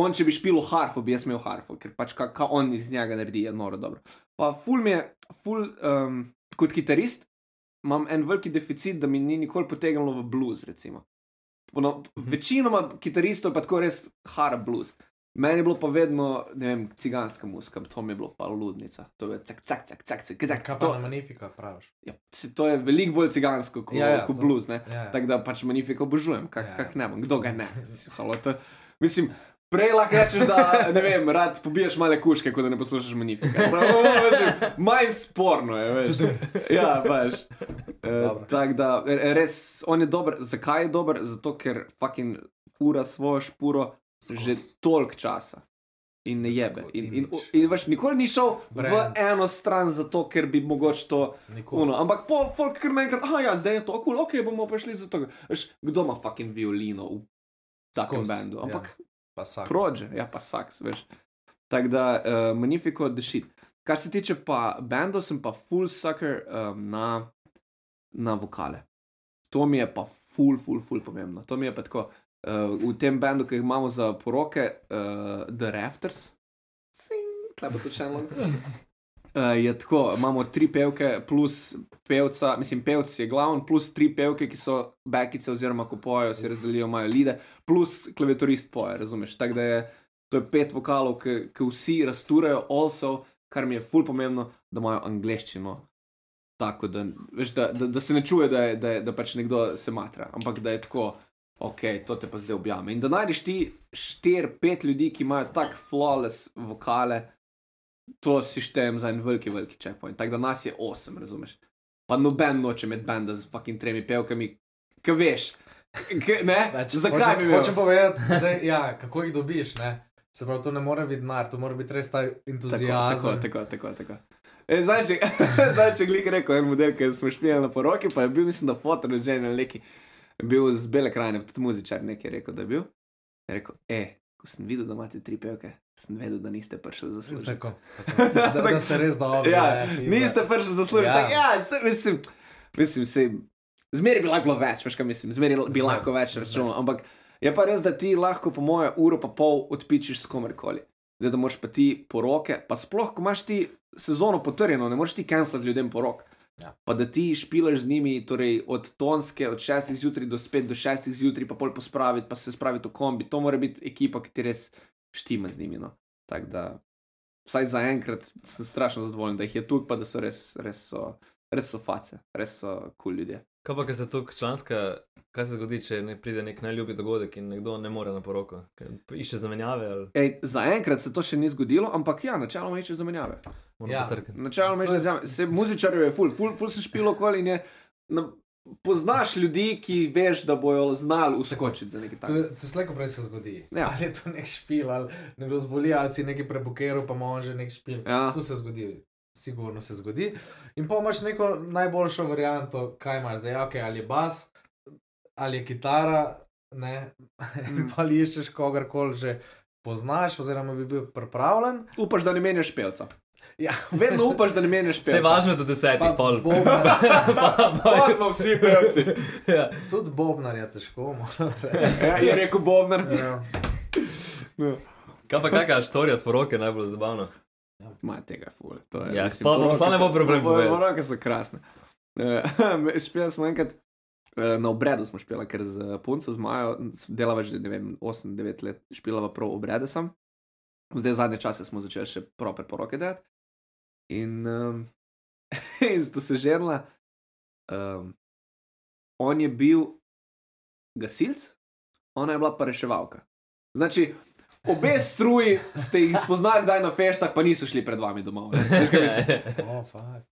Speaker 3: On, če bi špil harfo, bi jaz imel harfo, ker pač kaj ka on iz njega naredi, je noro dobro. Pa ful mi je, ful, um, kot kitarist, imam en veliki deficit, da mi ni nikoli potegnilo v blues, recimo. Pono, večinoma kitaristov je pa tako res hard blues. Meni je bilo pa vedno, ne vem, ciganska muska, to mi je bilo pa ludnica. To je cak, cak, cak, cak, cak, cak.
Speaker 5: Kaj pa
Speaker 3: To,
Speaker 5: na Magnifica praviš?
Speaker 3: ja, to je veliko bolj cigansko kot
Speaker 5: Ja, ja,
Speaker 3: ko blues, ne.
Speaker 5: Ja, ja.
Speaker 3: Tako da pač Magnifico obožujem, kak,
Speaker 5: Ja.
Speaker 3: kak ne bom, kdo ga ne. (laughs) Halo, to, mislim, prej lahko rečeš, da ne vem, rad pobiješ male kuške, kot da ne poslušaš mislim, Manj sporno je, veš. Ja.
Speaker 5: Dobro.
Speaker 3: Uh, Tako da, re- res, on je dober. Zakaj je dober? Zato, ker fucking fura svojo špuro že toliko časa. In ne jebe. In, in, in, in veš, nikoli ni šel
Speaker 5: Brand.
Speaker 3: v eno stran, zato ker bi mogoče to. Uno, ampak po folk kar naenkrat, ah, ja, zdaj je to kul, cool, ok, bomo prišli za to. Veš, kdo ima fucking violino v takem
Speaker 5: Skozi,
Speaker 3: bendu?
Speaker 5: ja. Pa sax.
Speaker 3: prođe, ja, pa saks, veš. Tako da, uh, Magnifico the shit. Kar se tiče pa bendov, sem pa full sucker um, na, na vokale. To mi je pa full, full, full pomembno. To mi je pa tako. uh, v tem bendu, ki jih imamo za poroke, uh, The Rafters. Sing, tle bo to še eno. (laughs) Uh, je tako, imamo tri pevke, plus pevca, mislim, pevc je glavni, plus tri pevke, ki so bekice, oziroma ko pojejo, si razdelijo, imajo lide, plus klaviaturist poje, razumeš? Tako da je to je pet vokalov, ki, vsi rasturajo, also, kar mi je ful pomembno, da imajo angleščino. Tako da, veš, da, da, da se ne čuje, da, je, da, je, da pač nekdo se matra, ampak da je tako, ok, to te pa zdaj objame. In da najdeš ti štir, pet ljudi, ki imajo tako flawless vokale, to si štejem za en veliki, veliki checkpoint. Tako da nas je osem, razumeš. Pa noben noče med benda z fucking tremi pevkami, ki veš. K, ne? (laughs)
Speaker 5: Več,
Speaker 3: Zakaj
Speaker 5: hočem,
Speaker 3: bi
Speaker 5: hočem povedati, zdaj, ja, kako jih dobiš? Ne? Se pravi, to ne more biti mar, to mora biti res ta
Speaker 3: Tako,
Speaker 5: entuzijazem.
Speaker 3: tako, tako, tako. E, zdaj, če, (laughs) zdaj, če glik rekel en model, ki smo špijali na poroki, pa je bil, mislim, da fotorežen ali neki, bil z bele krajine, tudi muzičar nekaj rekel, da je bil. Je rekel, e, ko sem videl, da imate tri pevke, sem vedel, da niste prišli za službo.
Speaker 5: Tako, tako. (laughs) Da, da ste res dobri.
Speaker 3: Ja,
Speaker 5: ne,
Speaker 3: niste prišli za službo.
Speaker 5: Ja.
Speaker 3: Ja, ja se, mislim, mislim se, zmeri bi lahko bilo več, veš kaj mislim, zmeri bi
Speaker 5: Zmer,
Speaker 3: lahko več računal, ampak je pa res, da ti lahko po moje uro pa pol odpičiš s komerkoli. Zdaj, da moraš pa ti poroke, pa sploh, ko imaš ti sezono potrjeno, ne moreš ti cancelati ljudem porok.
Speaker 5: Ja.
Speaker 3: Pa da ti špilaš z njimi, torej od tonske, od 6 zjutraj do spet do 6 zjutraj, pa pol pospraviti, pa se spraviti v kombi. To mora biti ekipa, ki ti res štima z njimi. No. Tako da, vsaj za enkrat sem strašno zadovoljen, da jih je tu, pa da so res, res so, res so face, res so kul cool ljudje.
Speaker 2: Kaj pa, ker se tu članska, kaj se zgodi, če ne pride nek najljubi dogodek in nekdo ne more na poroko? Ker Išče zamenjave ali
Speaker 3: Ej, zaenkrat se to še ni zgodilo, ampak ja, načeloma išče zamenjave.
Speaker 2: mora
Speaker 5: Ja.
Speaker 2: ja.
Speaker 3: Načeloma išče zamenjave. Se muzičarjev je ful, ful, ful sem špilo okoli in je. Na, poznaš ljudi, ki veš, da bojo znali uskočiti za nekaj takega.
Speaker 5: to slejko prej se zgodi.
Speaker 3: Ja.
Speaker 5: Ali je to nek špil, ali nekdo zboli, ali si nekaj prebukeral, pa ima že nek špil.
Speaker 3: Ja.
Speaker 5: To se zgodi, sigurno se zgodi. In pa imaš neko najboljšo varianto, kaj imaš zdaj, okay, ali je bas, ali je kitara, ne, (laughs)
Speaker 3: Mm.
Speaker 5: ali iščeš kogarkoli že poznaš, oziroma bi bil pripravljen.
Speaker 3: Upaš, da ne menjaš pevca.
Speaker 5: Ja,
Speaker 3: Vedno upaš, da ne
Speaker 2: Vse
Speaker 3: pevca.
Speaker 2: je važno do desetih,
Speaker 5: Pa
Speaker 2: pol.
Speaker 5: bobnar. (laughs)
Speaker 2: Pa-
Speaker 3: Pa
Speaker 2: pa-
Speaker 3: smo vsi pevci.
Speaker 2: ja.
Speaker 5: Tudi bobnar je težko, moram reči.
Speaker 3: Ja, je rekel Bobnar.
Speaker 5: Ja.
Speaker 2: Kaj pa kakšna štorija s poroke najbolj zabavna?
Speaker 3: Ma tega ful. To je,
Speaker 2: Ja,
Speaker 3: mislim,
Speaker 2: pa- pa
Speaker 3: poroke
Speaker 2: posla ne bo problem
Speaker 3: poroke
Speaker 2: povedati.
Speaker 3: so krasne. (laughs) Uh, špijali smo enkrat, uh, na obredu smo špijali, ker z punco, z Majo, delava že, ne vem, 8-9 let, špijala prav obrede sem. Zdaj zadnje čase smo začeli še proper poroke delati. In, um, (laughs) in sta se ženila. Um, on je bil gasilc, ona je bila pa reševalka. Znači, obe (laughs) struji ste jih spoznali, kdaj na feštah, pa niso šli pred vami domov. Veš? (laughs)
Speaker 5: Oh.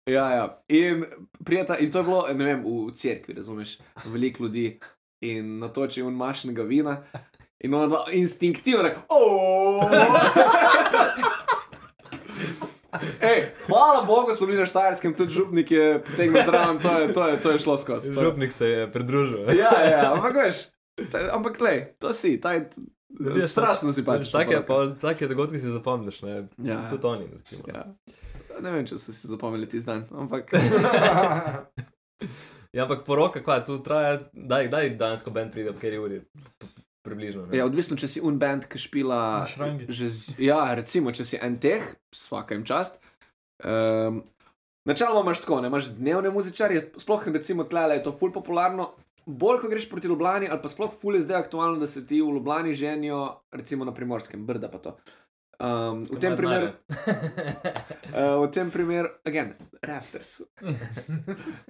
Speaker 3: Ja, ja. In, prijeta, in to je bilo, ne vem, v cerkvi, razumeš, veliko ljudi in natoči un mašnega vina. In ona dva instinktivno tako, Ej, hvala Bogu, smo bili na Štajerskem, tudi župnik je potegnil zraven, to je, to je, to je šlo skozi. to
Speaker 2: Župnik se je pridružil.
Speaker 3: Ja, ja, ampak veš, ta- ampak le, to si, ta je
Speaker 2: Ljudje so-
Speaker 3: strašno simpatičen.
Speaker 2: Take, pa, take dogodke si zapomniš, ne?
Speaker 3: Ja.
Speaker 2: Tudi oni, recimo.
Speaker 3: Ja. Ne vem, če so si zapomnili ti dan, ampak (laughs)
Speaker 2: Ja, ampak poroka, kva, tu traja, daj, daj dansko bend pride, ob kateri uri. Približno. Ne?
Speaker 3: Ja, odvisno, če si un band, ki špila. Že z- Ja, recimo, če si en teh, vsaka jim čast. Um, načeloma imaš tako, ne imaš dnevne muzičarje, sploh recimo tle je to ful popularno. Bolj, ko greš proti Ljubljani, ali pa sploh ful je zdaj aktualno, da se ti v Ljubljani ženijo, recimo na primorskem, brda pa to. Um, v tem primeru, uh, (laughs) v tem primeru, again, rafters.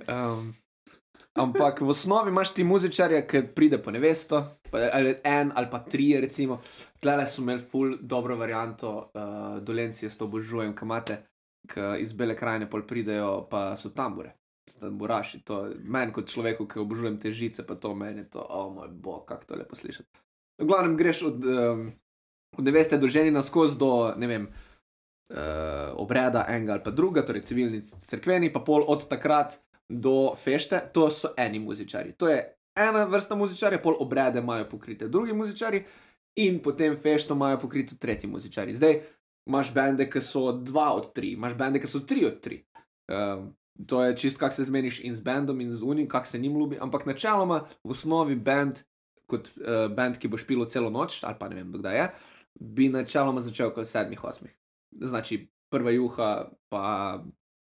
Speaker 3: Um, (laughs) ampak v osnovi imaš ti muzičarja, ki pride po nevesto, ali en ali pa tri, recimo. Tlele so imeli ful dobro varianto, uh, dolenci jaz to obožujem, ki imate, ki iz bele krajine pol pridejo, pa so tambure. Tamburaši, to meni kot človeku, ki obožujem te žice, pa to meni je to, o oh moj bog, kako to lepo slišati. V glavnem greš od, um, od neveste do ženina skozi do, ne vem, uh, obreda enega ali pa druga, torej civilni, crkveni, pa pol od takrat do fešte, to so eni muzičari. To je ena vrsta muzičarja, pol obrede imajo pokrite drugi muzičari in potem fešto imajo pokrito tretji muzičari. Zdaj imaš bende, ki so dva od tri, imaš bende, ki so tri od tri. Um, to je čist, kak se zmeniš in z bendom in z unim, kak se njim ljubi, ampak načeloma v osnovi bend kot uh, band, ki bo špil celo noč, ali pa ne vem, kdaj je, bi načeloma začel kot sedmih, osmih. Znači, prva juha, pa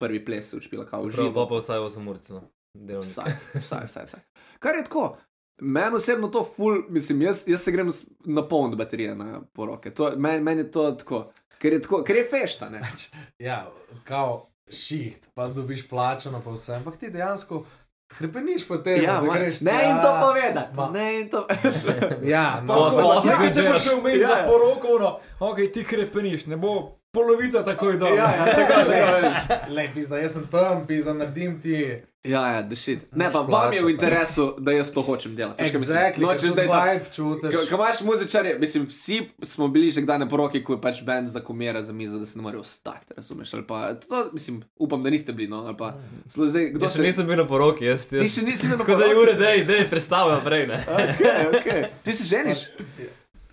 Speaker 3: prvi ples učpila kao
Speaker 2: Prav,
Speaker 3: živo.
Speaker 2: pa pa vsaj 8 ur, no. Delovnik.
Speaker 3: Vsaj, vsaj, vsaj, vsaj. Kar je tako. Meni osebno to ful, mislim, jaz, jaz se grem na polno baterijo na poroke. To- Meni men je to tako, ker je, tako, ker je fešta. Ne? (laughs)
Speaker 5: Ja, kao šiht, pa dobiš plačano, pa vse. Ampak ti dejansko hrepeniš po tem,
Speaker 3: Ja,
Speaker 5: da greš
Speaker 3: ne jim to povedati.
Speaker 5: Ma-
Speaker 3: Ne jim to (laughs)
Speaker 5: Ja,
Speaker 2: Pa-
Speaker 5: no,
Speaker 2: pa-
Speaker 5: pa,
Speaker 2: pa-
Speaker 4: Nekaj se bo
Speaker 2: zgledaš.
Speaker 4: še umeti
Speaker 3: Ja,
Speaker 4: za
Speaker 3: ja.
Speaker 4: poroko, no, ok, ti krepeniš, ne bo polovica takoj dobro.
Speaker 3: Ja, ja, tako, (laughs) tako, veš.
Speaker 5: Lej, pizda, jaz sem tam, pizda, naredim ti.
Speaker 3: Ja, ja, da šit. Ne, pa vam je v interesu, da jaz to hočem delati. Kaj?
Speaker 5: Exactly,
Speaker 3: No, če zdaj ta.
Speaker 5: vibe čutiš.
Speaker 3: Ko imaš muzičarje, mislim, vsi smo bili že kdaj na poroki, ko je pač bend zakomera za mizo, da se ne morejo ostati, razumeš? Ali pa, to, mislim, upam, da niste bili, no, ali pa, slo, zdaj, kdo
Speaker 2: Jaz še nisem bil na poroki, jaz
Speaker 3: Ti
Speaker 2: jaz.
Speaker 3: še nisi bil na
Speaker 2: Tako da je
Speaker 3: poroki?
Speaker 2: ure, dej, dej, predstavljam naprej, ne.
Speaker 3: Okay, okay. Ti se ženiš?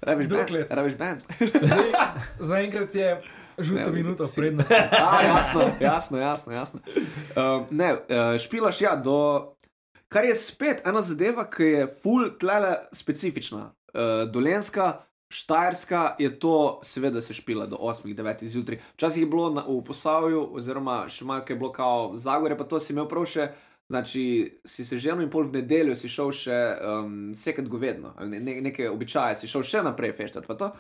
Speaker 3: Rabiš band?
Speaker 4: Dokler.
Speaker 3: Rabiš band?
Speaker 4: Zdaj, zaenkrat je žuta minuta
Speaker 3: si-
Speaker 4: prednost. (laughs)
Speaker 3: A, jasno, jasno, jasno. jasno. Uh, ne, uh, špilaš ja do. Kar je spet ena zadeva, ki je full tlele specifična. Uh, dolenska, štajerska je to, seveda se špila do 8-9 zjutraj. Včasih je bilo na, v posavju, oziroma še malo je bilo kao Zagore, pa to si imel prav še. Znači, si se že eno in pol v nedeljo si šel še um, sekat govedno, ne, ne, neke običaje, si šel še naprej feštati. to.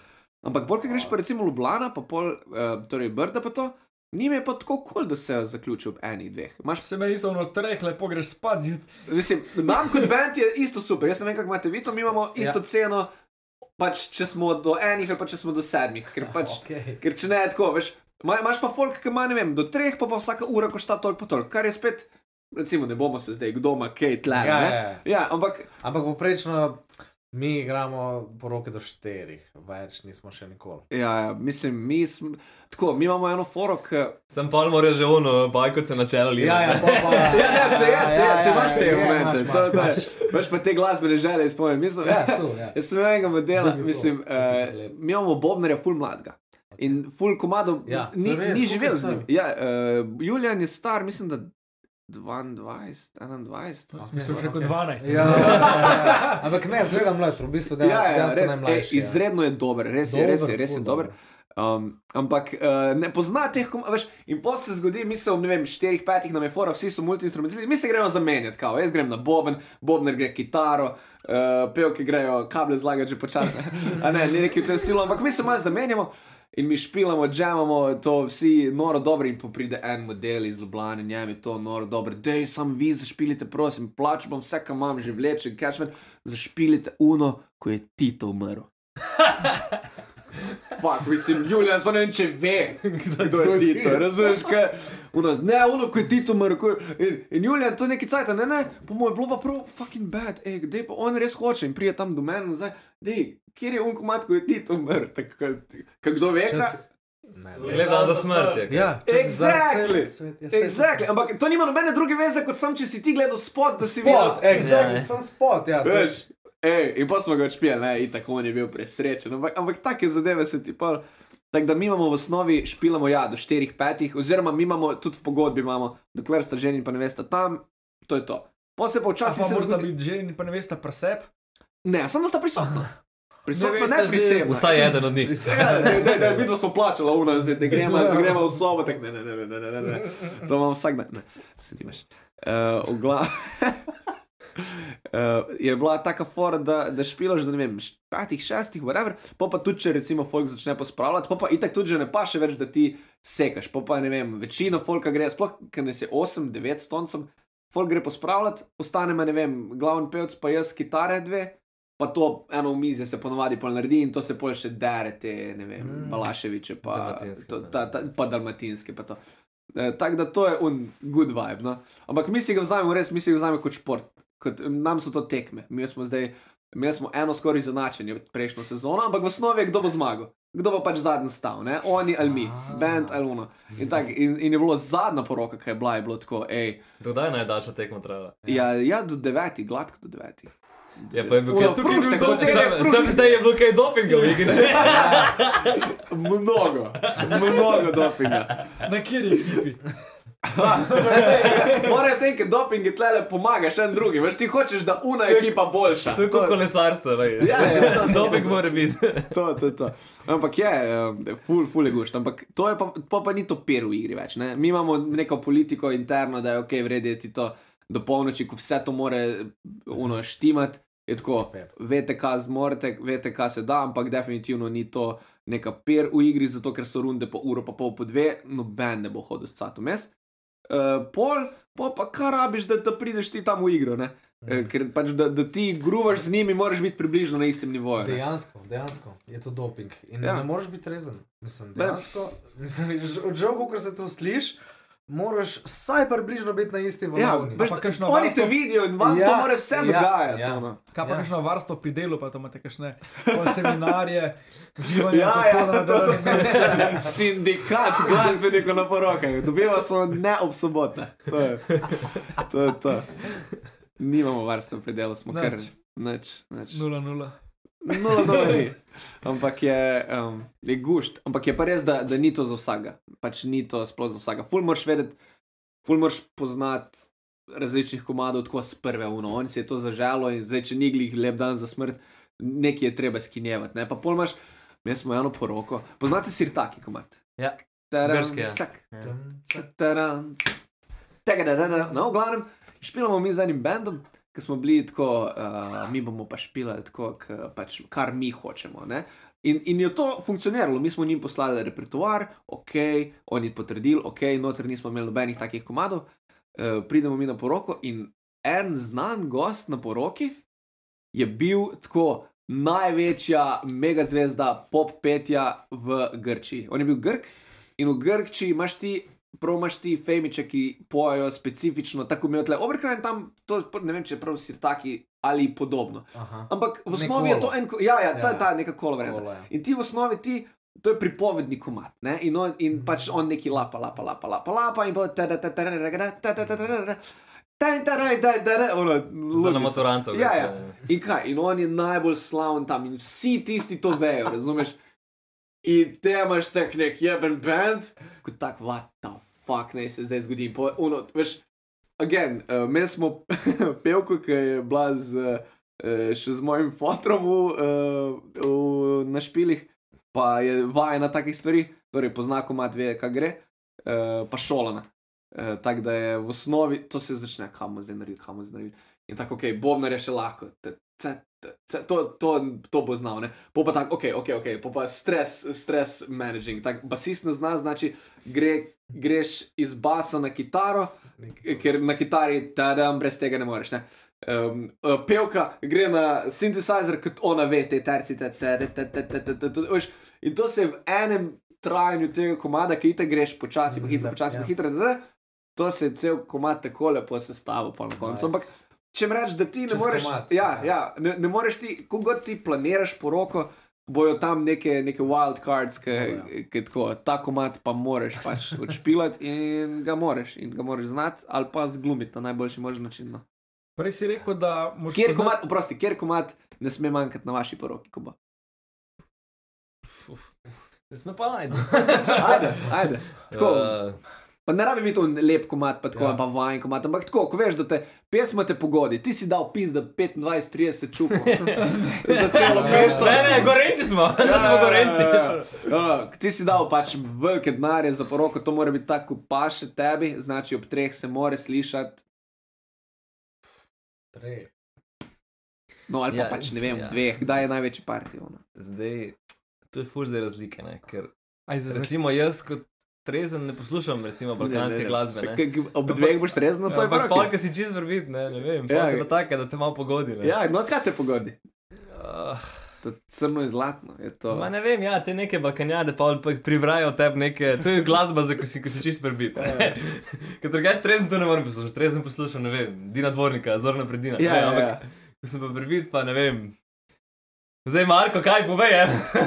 Speaker 3: Ampak bolj, ko greš pa recimo Ljubljana, pa pol, uh, torej Brda pa to, njim je pa tako kul, cool, da se zaključi ob enih dveh. Imaš,
Speaker 4: Se me isto ono treh, lepo greš spat zjutraj.
Speaker 3: mislim, nam kot band je isto super, jaz ne vem, kako imate vi to, mi imamo isto ja. ceno, pač če smo do enih ali pa če smo do sedmih, ker pač, (laughs)
Speaker 5: Okay.
Speaker 3: ker če ne je tako, veš, ima- imaš pa folk, ki ima, ne vem, do treh, pa pa vsaka ura košta toliko toliko, kar je spet, recimo, ne bomo se zdaj, kdo ima kaj tle,
Speaker 5: Ja,
Speaker 3: ne?
Speaker 5: ja.
Speaker 3: ja, ampak
Speaker 5: Ampak poprečno mi igramo poroke do štirih, več nismo še nikoli.
Speaker 3: Ja, ja, mislim, mi smo. Tako, mi imamo eno foro, ki.
Speaker 2: Sem pa moral že ono, bajko se načelo lije.
Speaker 5: Ja, ja, pa, pa, (laughs)
Speaker 3: Ja, ne, se, ja, se, ja, se imaš te momente. To, to je. Veš pa te glasbene želje izpolniti. Mi smo.
Speaker 5: Ja, tu, ja. (laughs)
Speaker 3: Jaz sem enega modela, mislim, uh, mi imamo Bobnerja, full mladega. In full komado
Speaker 5: Ja,
Speaker 3: ni,
Speaker 5: res,
Speaker 3: ni živel z njim. Ja, uh, Julian je star, mislim, da 22, 21.
Speaker 4: Mislim, še kot 12.
Speaker 5: Ja, (laughs) ja, ampak ne, zgledam mlad, v bistvu da
Speaker 3: Ja, ja,
Speaker 5: dejansko
Speaker 3: res,
Speaker 5: najmlajši. ja.
Speaker 3: izredno je dober, res je, res je,
Speaker 5: Dober,
Speaker 3: res je dober. Um, ampak uh, ne pozna teh, veš, in potem se zgodi, mi se v ne vem, štirih, petih na mefora, vsi so multiinstrumentalisti, mi se gremo zamenjati, kao, jaz grem na boben, bobner gre kitaro, uh, pevke grejo kable zlagati že počasno. (laughs) A ne, ni neki v tem stilu, ampak mi se malo zamenjamo. In mi špilamo, džemamo, to vsi noro dobro, in pride en model iz Ljubljana, njem je to noro dobro, dej, sam vi zašpilite, prosim, plačam vam vse, kar imam, že vleče, catchment, zašpilite uno, ko je Tito umrl. (laughs) Fak, mislim, Julian, pa ne vem, če ve, kdo je Tito, razumeš, kaj? Uno, ne, uno, ko je Tito umrl, je... In, in Julian, to je neki cajt, ne, ne, po mojem, bilo pa prav fucking bad, ej, kdaj pa on res hoče in prije tam do mene nazaj, dej, kjer je unkomat, ko je Tito umrl, tako, kdo ve?
Speaker 5: Čas- Ne, ne.
Speaker 2: Gledam za smrt. je.
Speaker 5: Ja,
Speaker 3: Exactly.
Speaker 5: svet, ja,
Speaker 3: Exactly. Ampak to nima nobene druge veze, kot sam, če si ti gledal spot, da si
Speaker 5: Spot,
Speaker 3: videl.
Speaker 5: exactly,
Speaker 2: Ja.
Speaker 5: sem spot, ja. je-
Speaker 3: Veš, ej, in pa smo ga odšpijali, ne, in tako on je bil presrečen. Ampak, ampak take zadeve se ti pa. Tako da mi imamo v osnovi špilamo ja, do 4-5, oziroma mi imamo tudi v pogodbi, imamo, dokler sta ženi pa ne veste tam, to je to. Se pa včasih se
Speaker 4: morata
Speaker 3: zgodi.
Speaker 4: biti že in pa ne veste presep.
Speaker 3: Ne, samo da sta prisotna. Prisotna, ne
Speaker 4: že-
Speaker 3: prisebna.
Speaker 2: Vsaj eden od njih.
Speaker 3: Ja, ne, ne, ne, vidno smo plačali, uno, zdaj, da gremo, da gremo v sobo, tako ne, ne, ne, ne, ne, ne, ne. To imam vsak dan, ne, se nimaš. Uh, v glavu. (laughs) Uh, je bila taka fora, da, da špilaš, da ne vem, petih, šestih, whatever, pa pa tudi, če recimo folk začne pospravljati, pa pa itak tudi že ne paše več, da ti sekaš, pa pa ne vem, večina folka gre, sploh, ker nas je 8, 9 stoncem, folk gre pospravljati, ostane me, ne vem, glavni pevc, pa jaz kitare dve, pa to eno mizi se ponovadi pol naredi in to se pol še dere, te, ne vem,
Speaker 5: Mm.
Speaker 3: Balaševiče, pa,
Speaker 2: Dalmatinske,
Speaker 3: to, ta, ta, pa dalmatinske, pa to. E, Tako da to je un good vibe. No? Ampak mi si ga vzamemo res, mi si ga vzamemo kot šport. Kot, nam so to tekme. Mi smo zdaj, imeli smo eno skoraj izenačenje prejšnjo sezono, ampak v osnovi je kdo bo zmagal. Kdo bo pač zadnji stal, ne? oni ali mi, band ali uno. In, tak, in, in je bilo zadnja poroka, ki je bila, je bilo tako, hej,
Speaker 2: je najdaljša tekma trajala?
Speaker 3: ja, ja, do devetih, gladko do devetih.
Speaker 2: Ja, pa je bil kaj
Speaker 3: fruštek,
Speaker 2: Sem-
Speaker 3: hotel je fruštek.
Speaker 2: Sem zdaj je bil kaj dopinga, v igri. (laughs)
Speaker 3: Mnogo, mnogo dopinga.
Speaker 4: Na kjer ekipi?
Speaker 3: Morajo te, ker doping je tlele pomaga še en drugi. Veš, ti hočeš, da una ekipa boljša.
Speaker 2: To je kot kolesarstvo, ne?
Speaker 3: Ja, ja, to, (laughs)
Speaker 2: Doping
Speaker 3: to,
Speaker 2: mora biti. (laughs)
Speaker 3: to, to, to. Ampak je, um, ful, ful je gušt. Ampak to je pa, pa, pa ni to per v igri več. Ne? Mi imamo neko politiko interno, da je ok, vredeti to do polnoči, ko vse to more uno štimati. Je tako, veste, kaj zmorete, veste, kaj se da, ampak definitivno ni to neka per v igri, zato ker so runde po uro, pa pol po dve, noben ne bo hodil s catom. Jaz, uh, pol, pol pa kar rabiš, da, da prideš ti tam v igro. Ne? Eh, Ker pač, da, da ti gruvaš z njimi, moraš biti približno na istem nivoju. ne.
Speaker 5: Dejansko, dejansko je to doping. In
Speaker 3: Ja.
Speaker 5: ne moreš biti rezen. Mislim, dejansko, mislim, od žoga, ko se to slišiš, moraš vsaj približno biti na isti
Speaker 3: Ja,
Speaker 5: valovni.
Speaker 3: veš,
Speaker 4: pa kakšno
Speaker 3: oni
Speaker 4: varstvo-
Speaker 3: te vidijo in vam ja,
Speaker 5: Ja,
Speaker 3: to mora vse
Speaker 5: ja,
Speaker 3: ja, dogajati.
Speaker 5: ja.
Speaker 4: Kaj pa
Speaker 5: Ja.
Speaker 4: ja. kakšno varstvo pri delu, pa to imate kakšne seminarje, uživanje
Speaker 3: Ja, ja,
Speaker 4: na
Speaker 3: to,
Speaker 4: delovnih (laughs) mestih.
Speaker 3: Sindikat glasbenikov na porokah, dobiva so ne ob sobotah. To je to. Je to. Nimamo varstva pri delu, smo kar
Speaker 4: Nič.
Speaker 3: nič. nič.
Speaker 4: 0-0.
Speaker 3: Nula, nula ni. Ampak je, um, je gušt. Ampak je pa res, da, da ni to za vsakega. Pač ni to sploh za vsakega. Ful moraš vedeti, ful moraš poznati različnih komadov tako z prve uno. On si je to zaželo in zdaj, če ni glih lep dan za smrt, nekaj je treba skinjevati. Ne? Pa pol imaš, mi smo eno poroko. Poznate sirtaki komat?
Speaker 2: Ja.
Speaker 3: Taran,
Speaker 2: Grški, ja.
Speaker 3: cak,
Speaker 2: Ja.
Speaker 5: Tam,
Speaker 3: taran, cak. Tega, da, da, da. No, v glavnem, špilamo mi z enim bendom, ki smo bili tako, uh, mi bomo pa špilali tako, k, pač, kar mi hočemo. Ne? In, in je to funkcioniralo, mi smo njim poslali repertoar, ok, oni potrdili, ok, noter nismo imeli nobenih takih komadov, uh, pridemo mi na poroko in en znan gost na poroki je bil tako največja megazvezda pop petja v Grčiji. On je bil Grk in v Grčiji imaš ti promaš ti femiče, ki pojejo specifično, tako imenovane overkraj in tam, to, ne vem, če prav sirtaki ali podobno.
Speaker 5: Aha.
Speaker 3: Ampak v osnovi je to en, ja, ja, ta,
Speaker 5: ja,
Speaker 3: ta neka
Speaker 5: kolorja.
Speaker 3: In ti v osnovi ti. To je pripovedni komat, ne? in, on, in mm -hmm. pač on neki lapa, lapa, lapa, lapa, lapa in pa tera, tera, tera, tera, tera, tera, tera. Taj, taraj, taj, taraj, ono,
Speaker 2: na maturancu.
Speaker 3: Ja, ja. In kaj, in on je najbolj slaven tam in vsi tisti to vejo, razumeš? In te imaš tak nek jeben band, kot tak, what the fuck naj se zdaj zgodi. Po, ono, veš, again, uh, mi smo (laughs) pevko, ki je bila z, uh, še z mojim fotrom v, uh, v, na špilih, pa je vajena takih stvari, torej pozna komat, ve, kaj gre, uh, pa šolana. Uh, tako da je v osnovi, to se začne, kam bomo zdaj naredili, kam bomo zdaj naredili. In tako, ok, Bobnar je še lahko, t- c- t- c- To, to, to bo znal, ne. Po pa tako, ok, ok, ok, po pa stres, stres managing. Tak, basist ne zna, znači gre, greš iz basa na kitaro, ker na kitari tadam brez tega ne moreš, ne. Um, pevka gre na synthesizer, kot ona ve, te terci, te terci, te terci, te terci. In to se v enem trajanju tega komada, ki ti greš počasi, mm, po
Speaker 5: hitro,
Speaker 3: počasi,
Speaker 5: yeah.
Speaker 3: po ja. hitro, to se je cel komad tako lepo sestavil, pa na koncu. Nice. Ampak če mi rečeš, da ti ne
Speaker 5: Čez
Speaker 3: moreš,
Speaker 5: komad,
Speaker 3: ja,
Speaker 5: ja.
Speaker 3: ja, ne, ne moreš ti, ko god ti planiraš poroko, bojo tam neke, neke wild cards, ki
Speaker 5: Ja.
Speaker 3: tako, ta komat pa moraš pač odšpilati in ga moraš, in ga moraš znati ali pa zglumiti na najboljši možen način. No.
Speaker 4: Prej si rekel, da moraš
Speaker 3: Kjer
Speaker 4: poznati-
Speaker 3: komat, oprosti, kjer komat ne sme manjkati na vaši poroki, ko bo.
Speaker 2: Ne sme pa najti. (laughs)
Speaker 3: Ajde, ajde. Tako,
Speaker 2: Uh,
Speaker 3: Pa ne rabi biti to lep komat, pa tako,
Speaker 5: Ja.
Speaker 3: ja. pa vajen komat, ampak tako, ko veš, da te pesma te pogodi, ti si dal pis, da 25-30 čukov (laughs) za celo mesto.
Speaker 2: ne, ne, gorenci smo, (laughs) da smo gorenci.
Speaker 3: Ja, ja, ja. Ja, Ti si dal pač velike denarje za poroko, to mora biti tako, pa še tebi, znači ob treh se more slišati.
Speaker 5: Tre.
Speaker 3: No, ali pa
Speaker 2: Ja,
Speaker 3: ja, pač ne vem,
Speaker 2: ja.
Speaker 3: ja. dveh, kdaj je največji partij. ono?
Speaker 2: Zdaj, to je ful zdaj razlike, ne? ker
Speaker 4: Aj, za,
Speaker 2: recimo jaz kot trezen ne poslušam recimo balkanske
Speaker 3: Ne, ne,
Speaker 2: glasbe. Ne?
Speaker 3: Ob dveh boš trezno na svoj
Speaker 2: Ampak
Speaker 3: poroki.
Speaker 2: polka si čist vrvit, ne, ne vem,
Speaker 3: Ja,
Speaker 2: ja, tako, da te malo pogodi. Ne?
Speaker 3: Ja, no kaj te pogodi?
Speaker 2: Uh,
Speaker 3: To je crno in zlatno. je To...
Speaker 2: Ma ne vem, ja, te neke balkanjade pa privrajajo tebi neke, to je glasba, za ko si, ko si čist prbit.
Speaker 3: Ja. (laughs)
Speaker 2: Ker drugače trezen to ne morem poslušati, trezen poslušam, ne vem, Dina Dvornika, Zorna Predina.
Speaker 3: Ja,
Speaker 2: ne,
Speaker 3: ja,
Speaker 2: ampak
Speaker 3: ja.
Speaker 2: ko sem pa prbit, pa ne vem. Zdaj, Marko, kaj povej, (laughs) je?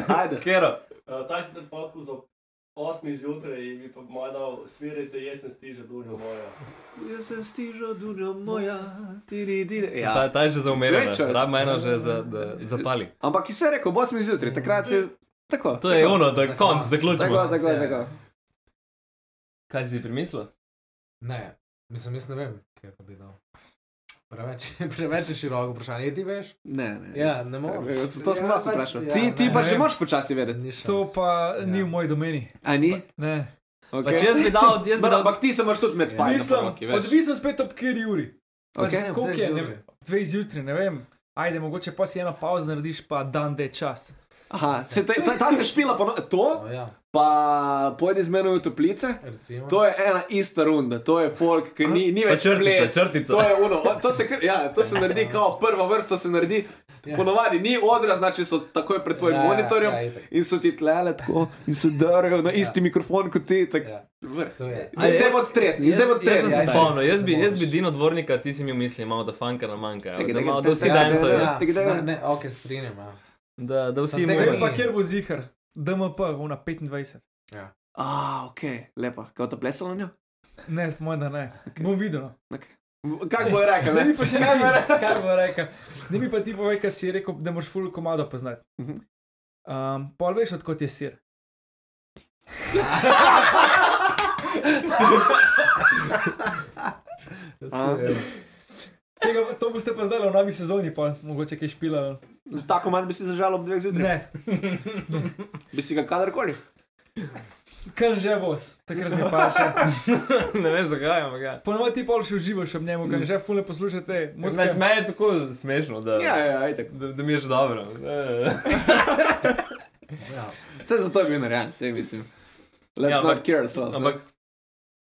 Speaker 3: Ajde.
Speaker 2: Kero.
Speaker 1: Uh, ta si se podku za 8 zjutraj in mi pa moj dal svirajte jesen stiže dunja moja.
Speaker 3: Jaz sem stižal, dunja moja, tiri, tiri. Ja.
Speaker 2: Ta, ta je že za umiranje, rabimo eno že za, da zapali.
Speaker 3: Ampak ki se je rekel, bo smo izjutraj, takrat je tako.
Speaker 2: To je
Speaker 3: tako.
Speaker 2: ono, da
Speaker 5: Za
Speaker 2: konc, zaključimo.
Speaker 3: Tako, tako, tako.
Speaker 2: Kaj si primislil?
Speaker 5: Ne, mislim, jaz ne vem, to bi dal. Preveč, (laughs) preveč je široko vprašanje. Je ti veš?
Speaker 3: Ne, ne.
Speaker 5: Ja, ne moreš.
Speaker 3: To sem
Speaker 5: Ja,
Speaker 3: vas
Speaker 5: pač,
Speaker 3: vprašal.
Speaker 5: ja,
Speaker 3: Ti, ti
Speaker 5: ne.
Speaker 3: pa
Speaker 4: Ne
Speaker 3: že moraš počasi vedeti.
Speaker 4: To pa
Speaker 5: Ja.
Speaker 4: ni v moji domeni.
Speaker 3: A ni?
Speaker 4: Ne.
Speaker 3: Okay.
Speaker 2: Pač jaz bi dal, jaz bi dal,
Speaker 3: Ampak ti se moraš tudi med fajn.
Speaker 4: Mislim, odvisen spet ob kjer Juri.
Speaker 3: Ok.
Speaker 4: Okay. Koliko
Speaker 5: Dve
Speaker 4: je? Ne,
Speaker 5: zjutraj.
Speaker 4: dve zjutraj, ne vem. Ajde, mogoče pa si eno pauzo narediš, pa dan de čas.
Speaker 3: Aha, se, ta, ta, ta se špila, pa no, to,
Speaker 5: O, ja,
Speaker 3: pa pojdi z menoj v toplice.
Speaker 5: recimo.
Speaker 3: To je ena ista runda, to je folk, ki ni, ni več
Speaker 2: črtica,
Speaker 3: ples.
Speaker 2: črtica.
Speaker 3: To je uno, to se, ja, to se (laughs) naredi kao prva vrsta, se naredi.
Speaker 5: Ja.
Speaker 3: Ponovadi ni odra, znači so takoj pred tvojim
Speaker 5: Ja, ja,
Speaker 3: monitorjem
Speaker 5: ja, itak.
Speaker 3: in so ti tlele tako in se drgajo na isti mikrofon kot ti. Tak,
Speaker 5: Ja,
Speaker 3: Zdaj bo odtresni, zdaj bo
Speaker 2: Jaz, jaz sem
Speaker 3: odtresni.
Speaker 2: se
Speaker 5: Ja, ja.
Speaker 2: spomnil, jaz bi, jaz bi. Dino Dvornika, ti si mi mislil, malo da fanka nam manjka,
Speaker 3: Tega,
Speaker 2: da, da vsi
Speaker 5: Ja,
Speaker 3: tega, tega.
Speaker 5: ne, ne, ok, strinjam. Ja.
Speaker 2: Da, da vsi
Speaker 5: Sem
Speaker 4: Ne vem pa, kjer bo zihar. DMP, una 25.
Speaker 3: A, ok, lepa. Kaj to plesalo na njo?
Speaker 4: Ne, moj da ne. Bom videl. no.
Speaker 3: Kaj bo rekel?
Speaker 4: Ne
Speaker 3: Ne?
Speaker 4: bi pa še nekaj, kaj bo rekel. Ne bi pa ti povedal, kaj si rekel, da moraš full komado poznati.
Speaker 3: Mhm.
Speaker 4: Um, pol veš, odkot je sir. (laughs)
Speaker 3: A,
Speaker 4: Tega, to boste pa zdaj v novi sezoni, pa mogoče kaj špila.
Speaker 3: Tako manj bi si zažal ob dveh zjutraj.
Speaker 4: Ne, (laughs)
Speaker 3: Bi si ga kadarkoli.
Speaker 4: kam že vos, takrat mi pa še. (laughs)
Speaker 2: ne vem zakaj, ampak ja.
Speaker 4: Ponovadi ti pol še uživaš ob njemu, kam že fulne poslušate. Muska.
Speaker 2: meni je tako smešno, da,
Speaker 3: Ja, ja, ajtek.
Speaker 2: da, da mi je že dobro. (laughs) Eh.
Speaker 5: Ja.
Speaker 3: Vse zato je bil narejen, vse mislim. Let's
Speaker 2: Ja,
Speaker 3: ja, not
Speaker 2: ampak-
Speaker 3: care ourselves.
Speaker 2: Ampak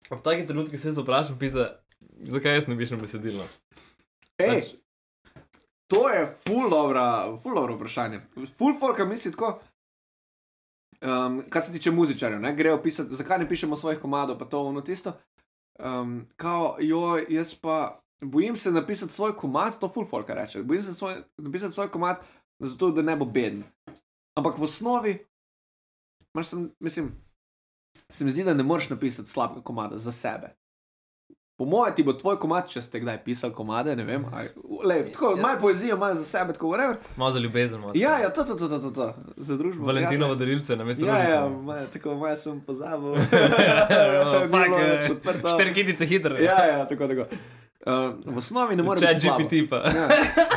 Speaker 2: ob takih trenutkih se jaz vprašam, pisa, zakaj jaz ne pišem besedilo.
Speaker 3: Ej,
Speaker 2: pač-
Speaker 3: to je ful dobro, ful dobro vprašanje. Ful folka misli tako. Um, kar se tiče muzičarjev, ne, grejo pisati, zakaj ne pišemo svojih komadov, pa to ono tisto. Um, kao, jo, jaz pa bojim se napisati svoj komad, to ful folka reče. Bojim se svoj, napisati svoj komad, zato da ne bo beden. Ampak v osnovi, sem, mislim, se mi zdi, da ne moreš napisati slabega komada za sebe. Po mojem, ti bo tvoj komad, če ste kdaj pisali komade, ne vem. Ali, lej, tako,
Speaker 2: Ja.
Speaker 3: malo poezijo, malo za sebe, tako whatever.
Speaker 2: Malo za ljubezen. malo
Speaker 3: Ja, ja, to, to, to, to, to, to. za družbo.
Speaker 2: Valentinovo
Speaker 3: prijatelje.
Speaker 2: darilce na mestu
Speaker 3: Ja, ja,
Speaker 2: rožice.
Speaker 3: maj, tako malo sem pozabil. (laughs) (laughs) Več
Speaker 2: eh,
Speaker 3: odprto.
Speaker 2: Štiri kitice hitro.
Speaker 3: Ja, ja, tako, tako. Uh, v osnovi ne moreš biti slabo.
Speaker 2: GPT pa.
Speaker 3: Ja.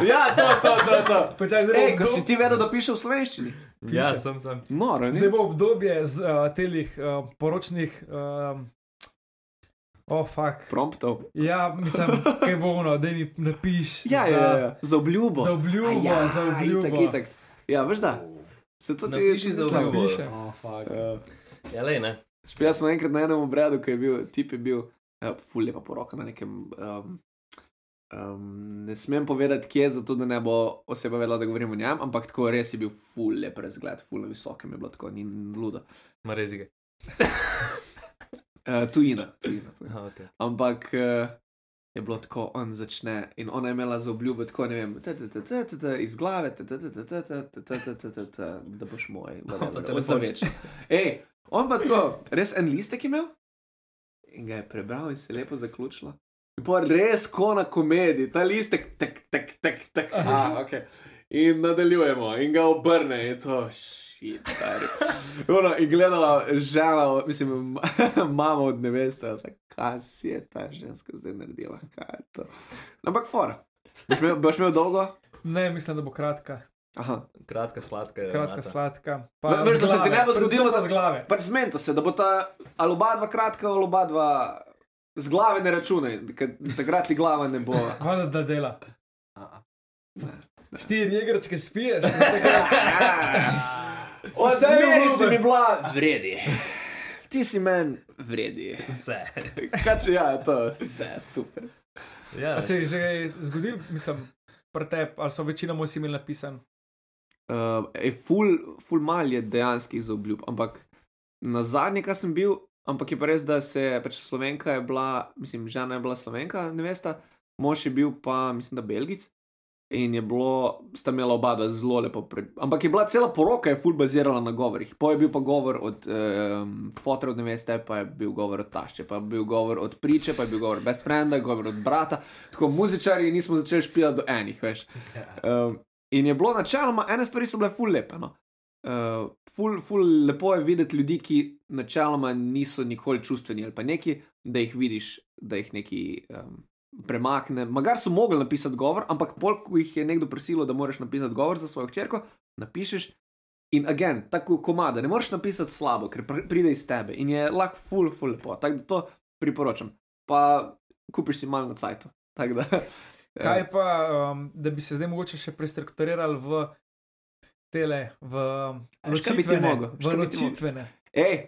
Speaker 3: ja, to, to, to. to.
Speaker 4: Počasi, zdaj,
Speaker 3: Ej, ko si ti vedel, da piše v slovenščini?
Speaker 2: Ja, sem, sem.
Speaker 3: Noro,
Speaker 4: zdaj bo obdobje z uh, telih uh, poročnih. Um, oh, fuck.
Speaker 3: Promptov.
Speaker 4: Ja, mislim, kaj bo ono, da mi napiš.
Speaker 3: Ja,
Speaker 4: za,
Speaker 3: ja, ja, za obljubo.
Speaker 4: Za obljubo,
Speaker 3: ja,
Speaker 4: za obljubo.
Speaker 3: Itak, itak. Ja, veš da. Se to ti
Speaker 2: Napiši
Speaker 3: ti
Speaker 2: za
Speaker 3: slabo.
Speaker 2: obljubo.
Speaker 4: Piše.
Speaker 5: Oh, fuck.
Speaker 3: Ja.
Speaker 2: Ja, lej, ne.
Speaker 3: Špijal smo enkrat na enem obredu, ko je bil, tip je bil, uh, ful lepa poroka na nekem. Um, um, ne smem povedati, kje, zato da ne bo oseba vedela, da govorim o njem, ampak tako res je bil ful lep razgled, ful na visokem je bilo tako, ni ludo.
Speaker 2: Ma rezige. (laughs)
Speaker 3: Eh, uh, tujina. tujina, tujina.
Speaker 2: Aha, okay.
Speaker 3: Ampak uh, je bilo tako, on začne in ona je imela za obljubo tako, ne vem, iz glave, da boš moj,
Speaker 2: da
Speaker 3: boš več. Ej, on pa tako, res en listek imel in ga je prebral in se je lepo zaključila. In pa res kona komedij, ta listek, tek, tek, tek, tek. Ah, okay. In nadaljujemo in ga obrne, je to. Š shit, stari. (laughs) Ono, in gledala žena, mislim, (laughs) mama od neveste, kaj si je ta ženska zdaj naredila, kaj je to. Ampak fora. Boš imel, boš imel dolgo?
Speaker 4: Ne, mislim, da bo kratka.
Speaker 3: Aha.
Speaker 2: Kratka, sladka. je
Speaker 4: Kratka,
Speaker 2: mata.
Speaker 4: sladka.
Speaker 3: Ve- veš,
Speaker 4: z
Speaker 3: da se ti ne bo zgodilo,
Speaker 4: pa
Speaker 3: da-
Speaker 4: z glave.
Speaker 3: Pač zmenta se, da bo ta ali oba dva kratka, ali oba dva z glave ne računaj, ker takrat ti glava ne bo. (laughs)
Speaker 4: Hvala, da dela. Štiri igračke spiješ. Vse je narobe.
Speaker 3: si mi bila vredi. Ti si meni vredi.
Speaker 2: Vse.
Speaker 3: Kaj če ja, to je vse super.
Speaker 2: Ja,
Speaker 4: A se je že zgodil, mislim, pri tebi, ali so večinoma vsi imeli napisan.
Speaker 3: Uh, ej, ful, ful mal je dejansko za obljub, ampak na zadnje, kar sem bil, ampak je pa res, da se pač Slovenka je bila, mislim, žena je bila Slovenka, nevesta, mož je bil pa, mislim, da Belgic. In je bilo, sta imela oba dva zelo lepo. Pre... Ampak je bila cela poroka, je ful bazirala na govorih. Po je bil pa govor od um, fotra od neveste, pa je bil govor od tašče, pa je bil govor od priče, pa je bil govor od best frienda, govor od brata. Tako muzičari nismo začeli špijati do enih, veš. Um, in je bilo načeloma, ene stvari so bile ful lepe. No. Uh, ful, ful lepo je videti ljudi, ki načeloma niso nikoli čustveni ali pa neki, da jih vidiš, da jih neki um, premakne. Magar so mogli napisati govor, ampak pol, ko jih je nekdo prisilil, da moraš napisati govor za svojo hčerko, napišeš. In again, tako komada, ne moreš napisati slabo, ker pr- pride iz tebe in je lahko ful, ful lepo. Tako da to priporočam. Pa kupiš si malo na cajtu. Da. (laughs) eh,
Speaker 4: Kaj pa, um, da bi se zdaj mogoče še prestrukturirali v tele, v ločitvene, v ločitvene.
Speaker 3: Ej,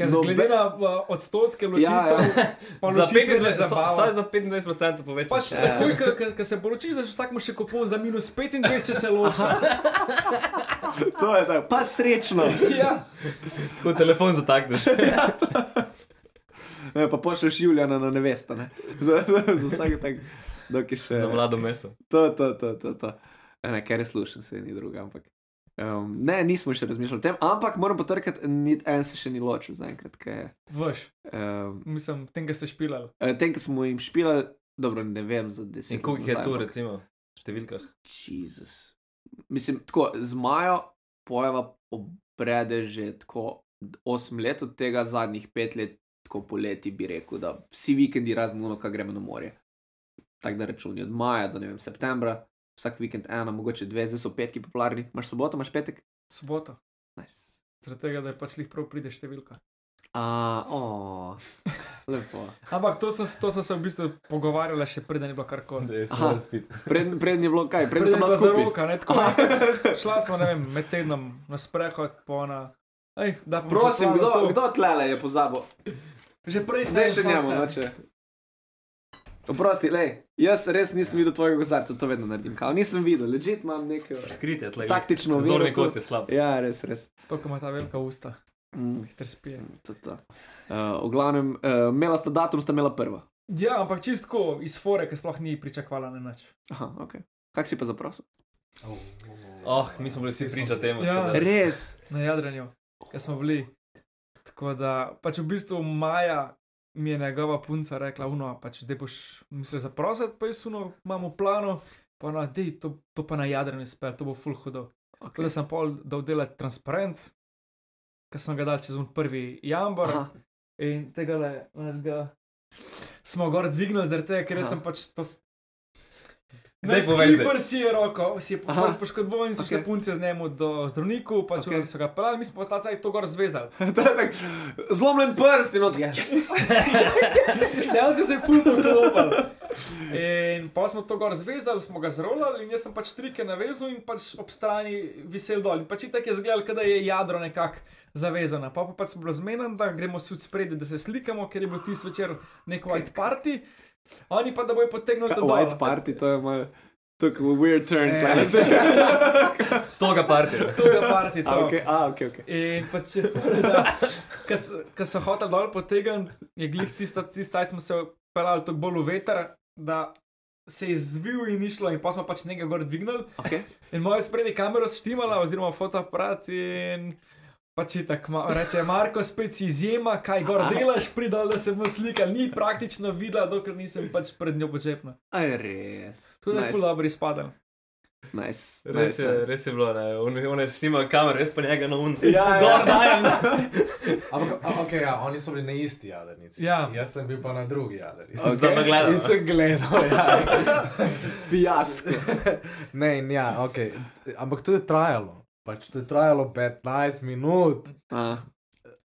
Speaker 4: Ker
Speaker 3: Nobe-
Speaker 4: glede na uh, odstotke ločitev,
Speaker 3: Ja, ja.
Speaker 2: Za
Speaker 4: ločitvene
Speaker 2: 25,
Speaker 4: zabava.
Speaker 2: vsaj za 25% povečaš.
Speaker 4: Pač
Speaker 3: Ja.
Speaker 4: takoj, ko se poročiš, da vsakmo še kupon za minus 25, če se (laughs) loči.
Speaker 3: to je tako, pa srečno.
Speaker 4: ja.
Speaker 2: Tako telefon zatakneš. (laughs)
Speaker 3: Ne, pa pošlješ Julijana na nevesto, ne? (laughs) za, za, za vsak tak, dok je še.
Speaker 2: Na mlado meso.
Speaker 3: To, to, to, to. to. Ne, ker je slušen, se ni druga, ampak. Um, ne, nismo še razmišljali o tem, ampak moram potrkati, niti en se še ni ločil zaenkrat. ker,
Speaker 4: Veš,
Speaker 3: Um,
Speaker 4: mislim, tem, ki ste špilali.
Speaker 3: tem, ki smo jim špilali, dobro, ne vem za deset.
Speaker 2: In koliko je
Speaker 3: ampak-
Speaker 2: recimo, v številkah?
Speaker 3: Jezus. Mislim, tako z Majo pojeva obrede že tako 8 let, od tega zadnjih 5 let, tako poleti bi rekel, da vsi vikendi razen uno, kaj gremo na morje. Tako da računi od maja do ne vem, septembra, vsak vikend ena, mogoče dve, zdaj so petki popularni. Imaš soboto, imaš petek?
Speaker 4: Soboto.
Speaker 3: Nice.
Speaker 4: Zaradi tega, da je pač lih prav pride številka.
Speaker 3: A, oh, lepo. (laughs)
Speaker 4: Ampak to sem, to sem se v bistvu pogovarjala še preden je bilo karkoli.
Speaker 3: Aha. (laughs) Pred, je bilo kaj,
Speaker 4: Preden je
Speaker 3: smo
Speaker 4: bila
Speaker 3: skupaj.
Speaker 4: zaroka, ne tako. (laughs) Šla smo, ne vem, med tednom na sprehod, po na. Ej,
Speaker 3: Prosim, kdo, kdo tlele je pozabil?
Speaker 4: Že prej sem
Speaker 3: Zdaj še njemu, noče. Oprosti, lej, jaz res nisem videl tvojega gozarca, to vedno naredim. Kao, nisem videl, ležit imam nekaj.
Speaker 2: Skrit je tle.
Speaker 3: Taktično
Speaker 2: Zorni
Speaker 3: oviro tu.
Speaker 2: kot je slab.
Speaker 3: Ja, res, res.
Speaker 4: To, ko ima ta velika usta,
Speaker 3: Mm,
Speaker 4: hiter spije.
Speaker 3: to, to. Uh, v glavnem, uh, imela sta datum, sta imela prva.
Speaker 4: Ja, ampak čistko iz fore, ki sploh ni pričakovala na nič.
Speaker 3: Aha, ok. Kak si pa zaprosil?
Speaker 2: Oh, mi smo bili vsi priča temu.
Speaker 4: Ja.
Speaker 2: tako da-
Speaker 3: Res.
Speaker 4: Na jadranju, ki smo bili. Tako da, pač v bistvu Maja mi je njegova punca rekla, uno, pač zdaj boš mislil zaprositi, pa jaz uno imam v planu, pa na, dej, to, to pa na jadranju spet, to bo full hudo. Tako
Speaker 3: Okay.
Speaker 4: da sem pol dal delati transparent, ki sem ga dal čez un prvi jambar.
Speaker 3: Aha,
Speaker 4: In tega le, našega, smo gor dvignili, zaradi tega, ker sem pač to. S-
Speaker 2: Kdaj
Speaker 4: Na
Speaker 2: povej zdaj?
Speaker 4: skipper si je roko, si je prvo poškodoval in so šle
Speaker 3: Ok.
Speaker 4: punce z njemu do zdravniku, pač
Speaker 3: Ok.
Speaker 4: okay. so ga pelali, mi smo pa ta to gor zvezali. (laughs)
Speaker 3: to je tak, zlomljen prst in odkaj. Yes. (laughs)
Speaker 4: Dejansko se je ful poklopil. In pa smo to gor zvezali, smo ga zrolali in jaz sem pač trike navezal in pač ob strani visel dol. In pač itak je zgledal, da je jadro nekako zavezano. Pa, pa pač smo bili zmeden, da gremo si od spredi, da se slikamo, ker je bil tisti večer nek white party. Oni pa da bojo potegnili to.
Speaker 3: White party, to je moj. Took a weird turn.
Speaker 5: Eh.
Speaker 3: tlele. (laughs)
Speaker 2: Toga partija.
Speaker 4: Toga party, to.
Speaker 3: A, ok, a, ok, ok.
Speaker 4: In pač, ko so hoteli dol potegniti, je glih tisto, tisto, cajt smo se pelali tako bolj v veter, da se je zvil in išlo, in pa smo pač nekaj gor dvignili.
Speaker 3: okay.
Speaker 4: In moja sprednja kamera štimala, oziroma fotoaparat. In pač je tako, reče Marko, spet si izjema, kaj gor delaš, pridal, da se bomo slikali. Ni praktično videla, dokler nisem pač pred njo počepna.
Speaker 3: Aj, res.
Speaker 4: Tako da je kul dobro izpadel.
Speaker 3: Nice.
Speaker 2: Res
Speaker 3: nice,
Speaker 2: je,
Speaker 3: nice.
Speaker 2: res je bilo, ne. On, on je snimal kamero, res pa njega na un.
Speaker 3: Ja, ja.
Speaker 2: Gor dajem.
Speaker 5: Ampak, okay, ja, oni so bili na isti jadrnici.
Speaker 4: Ja.
Speaker 5: Jaz sem bil pa na drugi jadrnici.
Speaker 3: Ok.
Speaker 2: Zdaj pa gledam.
Speaker 5: In sem gledal, ja. (laughs)
Speaker 3: Fiasko.
Speaker 5: ne, in ja, ok. Ampak to je trajalo. Pač to je trajalo 15 minut.
Speaker 3: A.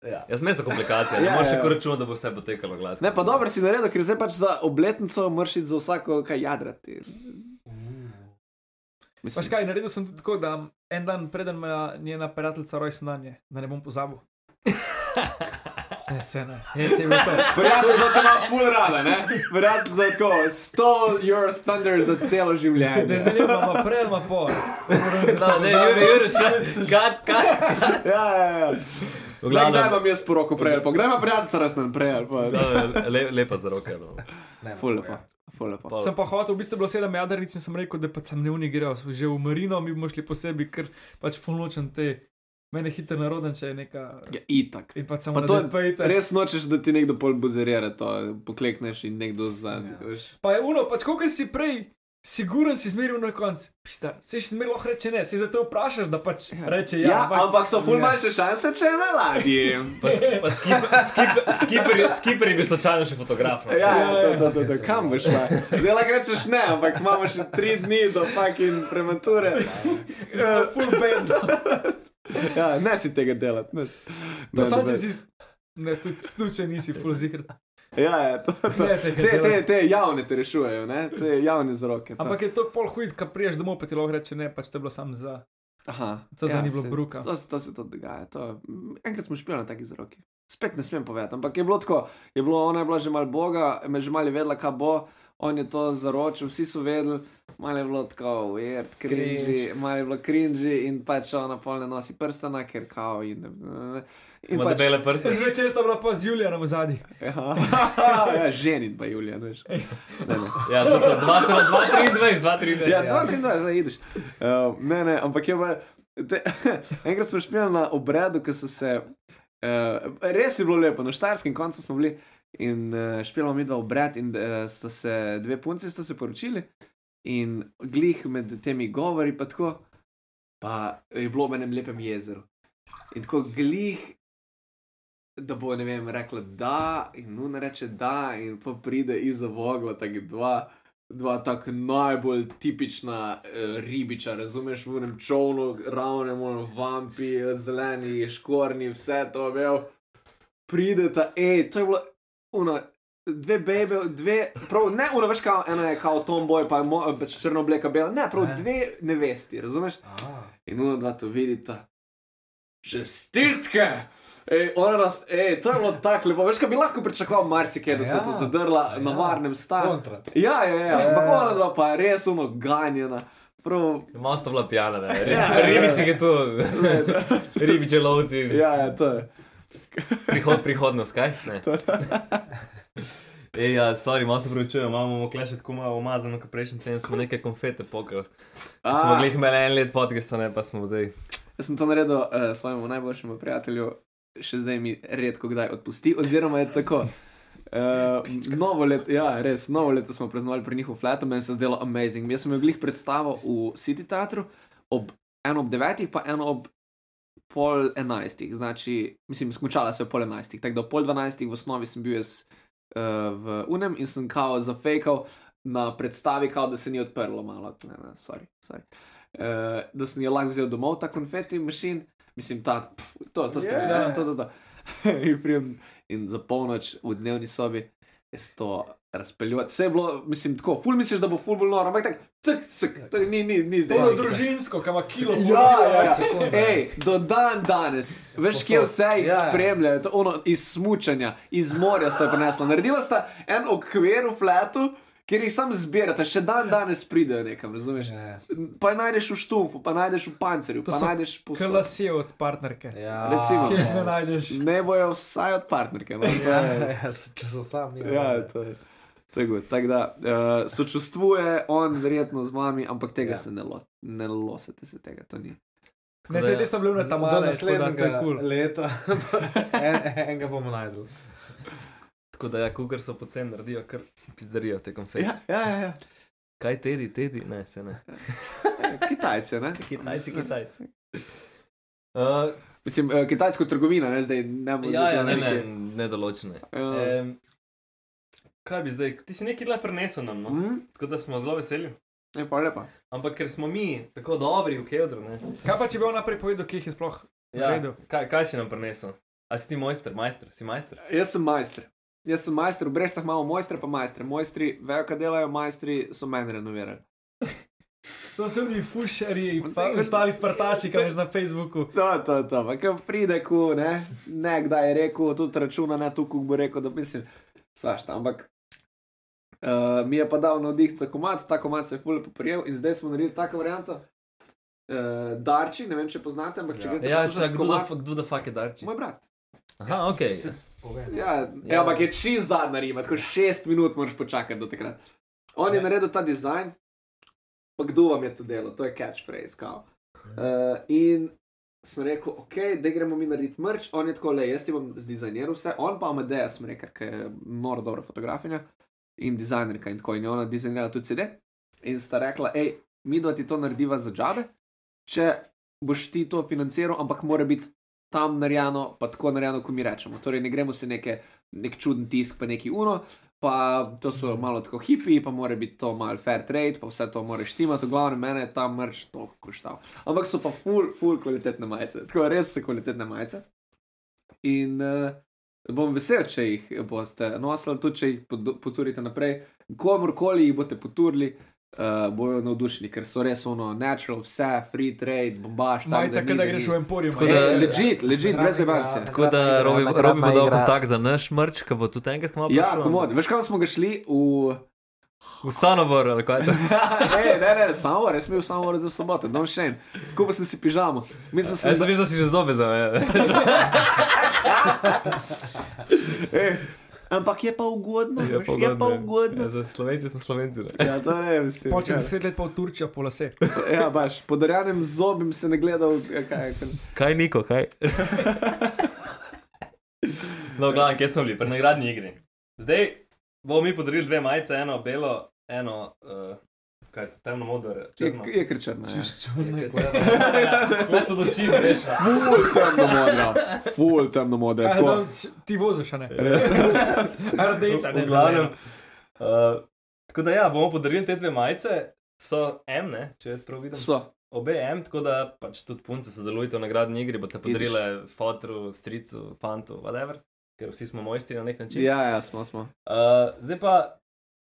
Speaker 5: Ja.
Speaker 2: Jaz sem za komplikacije, ne
Speaker 3: Ja,
Speaker 2: moreš
Speaker 3: ja.
Speaker 2: tako računati, da bo vse potekalo gladko.
Speaker 3: Ne, pa dobro si naredil, ker zdaj pač za obletnico moraš iti za vsako kaj jadrati.
Speaker 4: Paš
Speaker 3: Mislim,
Speaker 4: kaj, naredil sem tako, da en dan preden me je njena prijateljica rojsten dan je, da ne bom pozabil. (laughs) Se ne, je se to.
Speaker 3: Verjetno zato ima full rada, ne? Verjetno za tako, stole your thunder za celo življenje.
Speaker 4: ne imamo prej, ima pol.
Speaker 2: Da, ne, Juri, Juri, še, kat, kat.
Speaker 3: Ja, ja, ja.
Speaker 2: V
Speaker 3: Kdaj
Speaker 2: glavnem,
Speaker 3: imam jaz poroko prej, ali pa kdaj ima prijateljica rojsten prej, ali pa.
Speaker 2: da, le, lepa za roke. No.
Speaker 5: Ne,
Speaker 3: Ful lepo.
Speaker 5: ja.
Speaker 3: Ful lepo.
Speaker 2: Pa-
Speaker 4: Sem pa hotel, v bistvu je bilo sedem jadrnic in sem rekel, da pa sem ne unigral, že v Marino, mi bomo šli posebej, ker pač fulnočen te, mene hitro naroden, če je neka.
Speaker 3: Ja, itak.
Speaker 4: In pa sem
Speaker 3: Pa to
Speaker 4: depejte.
Speaker 3: Res nočeš, da ti nekdo pol buzerira to, poklekneš in nekdo za.
Speaker 5: Ja.
Speaker 3: veš.
Speaker 4: Pa je uno, pač kot si prej Siguren si zmeril na koncu. Pistar, se še zmeril lahko reče ne, se zato vprašaš, da pač reče
Speaker 3: Ja,
Speaker 4: ja.
Speaker 3: ja ampak so ful manjše šanse, če je na ladji.
Speaker 2: Pa, sk pa skipper, skipper, skipper, skipper je bil slučajno še fotograf.
Speaker 3: Ja, ja, to, to, to, to, kam boš šla? Zdaj lahko rečeš ne, ampak imamo še tri dni do fucking premature.
Speaker 4: full band.
Speaker 3: Ja, ne si tega delati. Ne,
Speaker 4: To
Speaker 3: ne,
Speaker 4: sam,
Speaker 3: ne,
Speaker 4: če si, ne, tudi, tudi če nisi full zikr.
Speaker 3: Ja, ja, to, to.
Speaker 4: Ne,
Speaker 3: Te, te,
Speaker 4: delati.
Speaker 3: te javne te rešujejo, ne? te javne zroke. to.
Speaker 4: Ampak je to pol huj, kad priješ domov, pa ti lahko reče ne, pač te bilo sam za.
Speaker 3: Aha,
Speaker 4: To, da ni bilo
Speaker 3: se-
Speaker 4: bruka.
Speaker 3: To, se- to se tudi dogaja. To, enkrat smo špili na takih zroki. Spet ne smem povedati, ampak je bilo tako, je bilo, ona je bila že mal boga, me že mal je vedela, kaj bo, on je to zaročil, vsi so vedeli, malo je bilo tako, weird, cringy, malo je bilo cringy in pač ona pol ne nosi prstana, ker kao in, in
Speaker 2: Ima
Speaker 3: pač,
Speaker 2: debele prste.
Speaker 4: Zvečer sta bila pa z Julijanom v zadnji.
Speaker 3: ja, (laughs) ja, ženit pa Julija, veš. Ne, ne.
Speaker 2: Ja, to so 2-23, 2-23.
Speaker 3: Ja, 22, zdaj ideš. Uh, ne, ne, ampak je pa. Te, (laughs) enkrat smo špili na obredu, ki so se. Uh, res je bilo lepo, na štajerskem koncu smo bili in uh, špilamo mi dva obred, in uh, sta se dve punci sta se poročili, in glih med temi govori, pa tako, pa je bilo v enem lepem jezeru. In tako glih, da bo ne vem, rekla da, in nuna reče da, in pa pride iza vogla, tako dva dva tako najbolj tipična uh, ribiča, razumeš, v enem čovnu, ravnem, ono, vampi, zeleni, škorni, vse to je bil. Prideta, hej, to je bilo, ono, dve bebe, dve, prav, ne, ono, veš, kao, ena je kao tomboy, pa je mo, pač črno obleka, bela, ne, prav
Speaker 5: Ne.
Speaker 3: dve nevesti, razumeš? In ono dva to vidita. Čestitke! Ej, ona nas, ej, to je bilo tako lepo, veš, kaj bi lahko pričakoval marsikaj, da so
Speaker 5: Ja.
Speaker 3: to zadrla
Speaker 5: Ja.
Speaker 3: na varnem stanju. Ja, ja, ja,
Speaker 5: Ja,
Speaker 3: ampak
Speaker 5: ja.
Speaker 3: ona dva pa je res uno ganjena. Prav,
Speaker 2: Malo sta bila pijana, ne.
Speaker 3: Ja.
Speaker 2: Ribiči je tu, ribiči lovci.
Speaker 3: ja, ja, to je.
Speaker 2: Prihod, prihodnost, kaj? (laughs) Ej, ja, sorry, malo se pravičujem, imamo klešet tako malo umazano, kot prejšnji teden smo nekaj konfete pokali. Smo glih imeli en let podcasta, ne pa smo zdaj.
Speaker 3: jaz sem to naredil uh, svojemu najboljšemu prijatelju, še zdaj mi redko kdaj odpusti, oziroma je tako. Uh, novo leto, ja, res, novo leto smo praznovali pri njih v Flatu, meni se je zdelo amazing. Jaz sem imel glih predstavo v City Teatru, ob, eno ob devetih, pa eno ob pol enajstih. Znači, mislim, skončala se je pol enajstih, tako da pol dvanajstih v osnovi sem bil jaz uh, v Unem in sem kao zafejkal na predstavi, kao da se ni odprlo malo. Ne, ne, sorry, sorry. Uh, da sem jo lahko vzel domov, ta konfeti mašin, mislim, ta, pf, to, to ste
Speaker 5: Ja.
Speaker 3: yeah. to, to, to. (laughs) in, prijem, in za polnoč v dnevni sobi je to razpeljati. Vse je bilo, mislim, tako, ful misliš, da bo ful bolj noro, ampak tako, cek, cek, to ni, ni, ni zdaj.
Speaker 4: To je družinsko, kam ima kilo.
Speaker 3: Ja, ja, ja. Ej, do dan danes, veš, kje vse jih
Speaker 5: Ja, ja.
Speaker 3: spremljajo, to ono iz smučanja, iz morja sta prinesla. Naredila sta en okvir v flatu, kjer jih sam zbirate, še dan danes pridejo nekam, razumeš?
Speaker 5: Ja.
Speaker 3: Pa najdeš v štumfu, pa najdeš v pancerju,
Speaker 4: To
Speaker 3: pa najdeš po
Speaker 4: Klasije od partnerke.
Speaker 5: Ja,
Speaker 3: Recimo.
Speaker 4: Kje ne najdeš?
Speaker 3: Ne bojo vsaj od partnerke. No? To
Speaker 5: Ja, ja, če so sami.
Speaker 3: Ja, to je. to je. Tako da uh, sočustvuje on verjetno z vami, ampak tega
Speaker 5: Ja.
Speaker 3: ja. se ne, lo, ne losete se tega, to ni.
Speaker 4: Ne, se te so bile na tam
Speaker 5: Do
Speaker 4: male,
Speaker 5: naslednjega
Speaker 4: cool.
Speaker 5: leta (laughs) en, enega bomo najdel.
Speaker 2: Tako da, ja, kukar so pocen naredijo, kar pizdarijo te konfete.
Speaker 3: Ja, ja, ja. ja.
Speaker 2: Kaj tedi, tedi? Ne, se ne. (laughs)
Speaker 3: Kitajci, ne? (laughs)
Speaker 2: Kitajci, Kitajci. (laughs) Uh,
Speaker 3: Mislim, eh, kitajsko trgovino, ne zdaj ne bo
Speaker 2: ja,
Speaker 3: zdaj
Speaker 2: ja, ne, ne,
Speaker 3: neke-
Speaker 2: nedoločene.
Speaker 3: Ja.
Speaker 2: Um, kaj bi zdaj, ti si nekaj le prenesel nam, no?
Speaker 3: Mhm,
Speaker 2: tako da smo zelo veseli.
Speaker 3: Je pa lepa.
Speaker 2: Ampak ker smo mi tako dobri v Kedru, ne?
Speaker 4: Kaj pa če bi on naprej povedal, kje jih je sploh?
Speaker 2: Ja,
Speaker 4: redu.
Speaker 2: kaj, kaj si nam prenesel? A si ti mojster, majster, si majster?
Speaker 3: Jaz sem majster. Jaz sem majster, v Brežcah imamo mojstre, pa majstre. Mojstri vejo, kaj delajo, majstri so meni renovirali. (laughs)
Speaker 4: To so bili fušeri, pa ostali spartaši, kaj veš na Facebooku.
Speaker 3: To, to, to. Pa kam pride, ko ne, ne kdaj je rekel, tudi računa, ne tu, ko bo rekel, da mislim, sašta. Ampak uh, mi je pa dal navdih za komat, ta komat se je fully poprijel in zdaj smo naredili tako varianto. Uh, darči, ne vem, če poznate, ampak če
Speaker 5: Ja.
Speaker 3: greste
Speaker 2: Ja, čak, kdo da,
Speaker 3: komat-
Speaker 2: kdo da fuck je darči?
Speaker 3: Moj brat.
Speaker 2: Aha, ok.
Speaker 5: Povej.
Speaker 3: Ja,
Speaker 2: Ja.
Speaker 3: ja. ampak je čist zadnja rima, tako šest minut moraš počakati do takrat. On je
Speaker 5: Ja.
Speaker 3: naredil ta dizajn, pa kdo vam je to delo, to je catchphrase. Kao. Uh, in sem rekel, ok, da gremo mi narediti mrč, on je tako le, jaz ti bom zdizajniral vse, on pa Amadeus, sem rekel, ker je noro dobra fotografinja in dizajnerka in tako in je ona dizajnirala tudi CD. in sta rekla, hej, mi dva ti to narediva za džabe, če boš ti to financiral, ampak mora biti tam narejeno, pa tako narejeno, kot mi rečemo. Torej, ne gremo si neke, nek čuden tisk, pa neki uno. Pa to so malo tako hipi, pa mora biti to malo fair trade, pa vse to moraš štimati, v glavnem mene je ta mrč to koštal. Ampak so pa full, full kvalitetne majice, tako res so kvalitetne majice. In uh, bom vesel, če jih boste nosili, tudi če jih poturite naprej. Komorkoli jih boste poturili, uh, bojo navdušeni, ker so res ono natural, vse, free trade, bombaž.
Speaker 4: Majca,
Speaker 3: ni,
Speaker 4: kada
Speaker 3: da
Speaker 4: greš v Emporium.
Speaker 2: Tako da-
Speaker 3: Eh, Legit, legit, brez
Speaker 5: Takratna
Speaker 3: evancije.
Speaker 2: Tako da Robi, bo dal kontakt za naš mrč, ki bo tudi enkrat malo
Speaker 3: Ja, komod. Veš, kam smo ga šli? V...
Speaker 2: V Sanobor ali kaj to. (laughs)
Speaker 3: ne, ne, ne, samo res mi v samo za soboto, no še en. Kupil sem si pižamo. Mislim, sem
Speaker 2: Jaz sem mislil, da si že zobe za me. (laughs) (laughs)
Speaker 3: Ampak je pa ugodno.
Speaker 2: Je
Speaker 3: veš,
Speaker 2: pa
Speaker 3: je pa
Speaker 2: ugodno,
Speaker 3: ugodno.
Speaker 2: Ja, za Slovenci smo Slovenci. Ne?
Speaker 3: Ja, to ne vem.
Speaker 4: Počeš deset let pa v Turčijo, po lase. (laughs)
Speaker 3: Ja, baš, po darjanem zobim se ne gledal, ja, kaj je.
Speaker 2: Kaj Niko, kaj? no, glavno, kje smo bili, pri nagradni igri. Zdaj bomo mi podarili dve majice, eno belo, eno, uh, kaj, temno modro,
Speaker 3: Je,
Speaker 2: črno.
Speaker 3: je krčerna. Ja.
Speaker 2: Kaj so doči, veš?
Speaker 3: Ful temno modra, ful temno modra.
Speaker 4: Ja, Ti voziš, a ne? (laughs) Rdeča, ne
Speaker 2: glavnem. Uh, tako da ja, bomo podarili te dve majice, so M, ne, če jaz prav vidim.
Speaker 3: So.
Speaker 2: Obe M, tako da pač tudi punce sodelujete v nagradni igri, boste podarile fotru, stricu, fantu, whatever, ker vsi smo mojstri na nek način.
Speaker 3: Ja, ja, smo, smo.
Speaker 2: Uh, zdaj pa,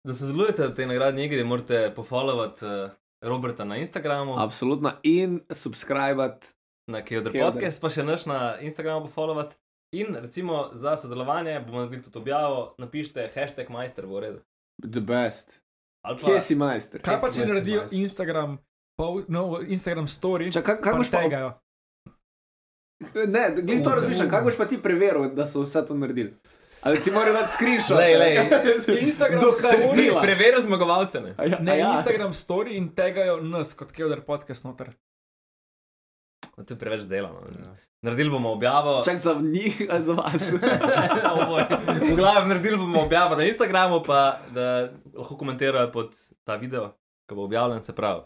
Speaker 2: da sodelujete v tej nagradni igri, morate pofollowati uh, Roberta na Instagramu,
Speaker 3: Absolutno. In subscribat.
Speaker 2: na Kyoder. Podcast, pa še naš na Instagramu pofollowati. In recimo za sodelovanje bomo naredili tudi objavo, napišite hashtag majster, bo v redu.
Speaker 3: The best.
Speaker 2: Ali pa-
Speaker 3: Kje si majster?
Speaker 4: Kaj pa če naredijo
Speaker 2: majster?
Speaker 4: Instagram, pol- no, Instagram story,
Speaker 3: Čak, kako boš pa?
Speaker 4: tegajo?
Speaker 3: Ne, glej to razmišljam, kako boš pa ti preveril, da so vse to naredili? Ali ti dati screenshot?
Speaker 2: Lej, lej. (laughs)
Speaker 4: Instagram
Speaker 3: Dokazila.
Speaker 4: story,
Speaker 2: Preveril zmagovalce. Ne?
Speaker 3: Ja,
Speaker 4: ne
Speaker 3: ja.
Speaker 4: Instagram story in tegajo nas kot Kevder podcast noter.
Speaker 2: No, To je preveč dela. No. Naredili bomo objavo.
Speaker 3: Čak za njih ali za vas? (laughs)
Speaker 2: V glavnem, naredili bomo objavo na Instagramu, pa da lahko komentirajo pod ta video, ko bo objavljen. Se pravi,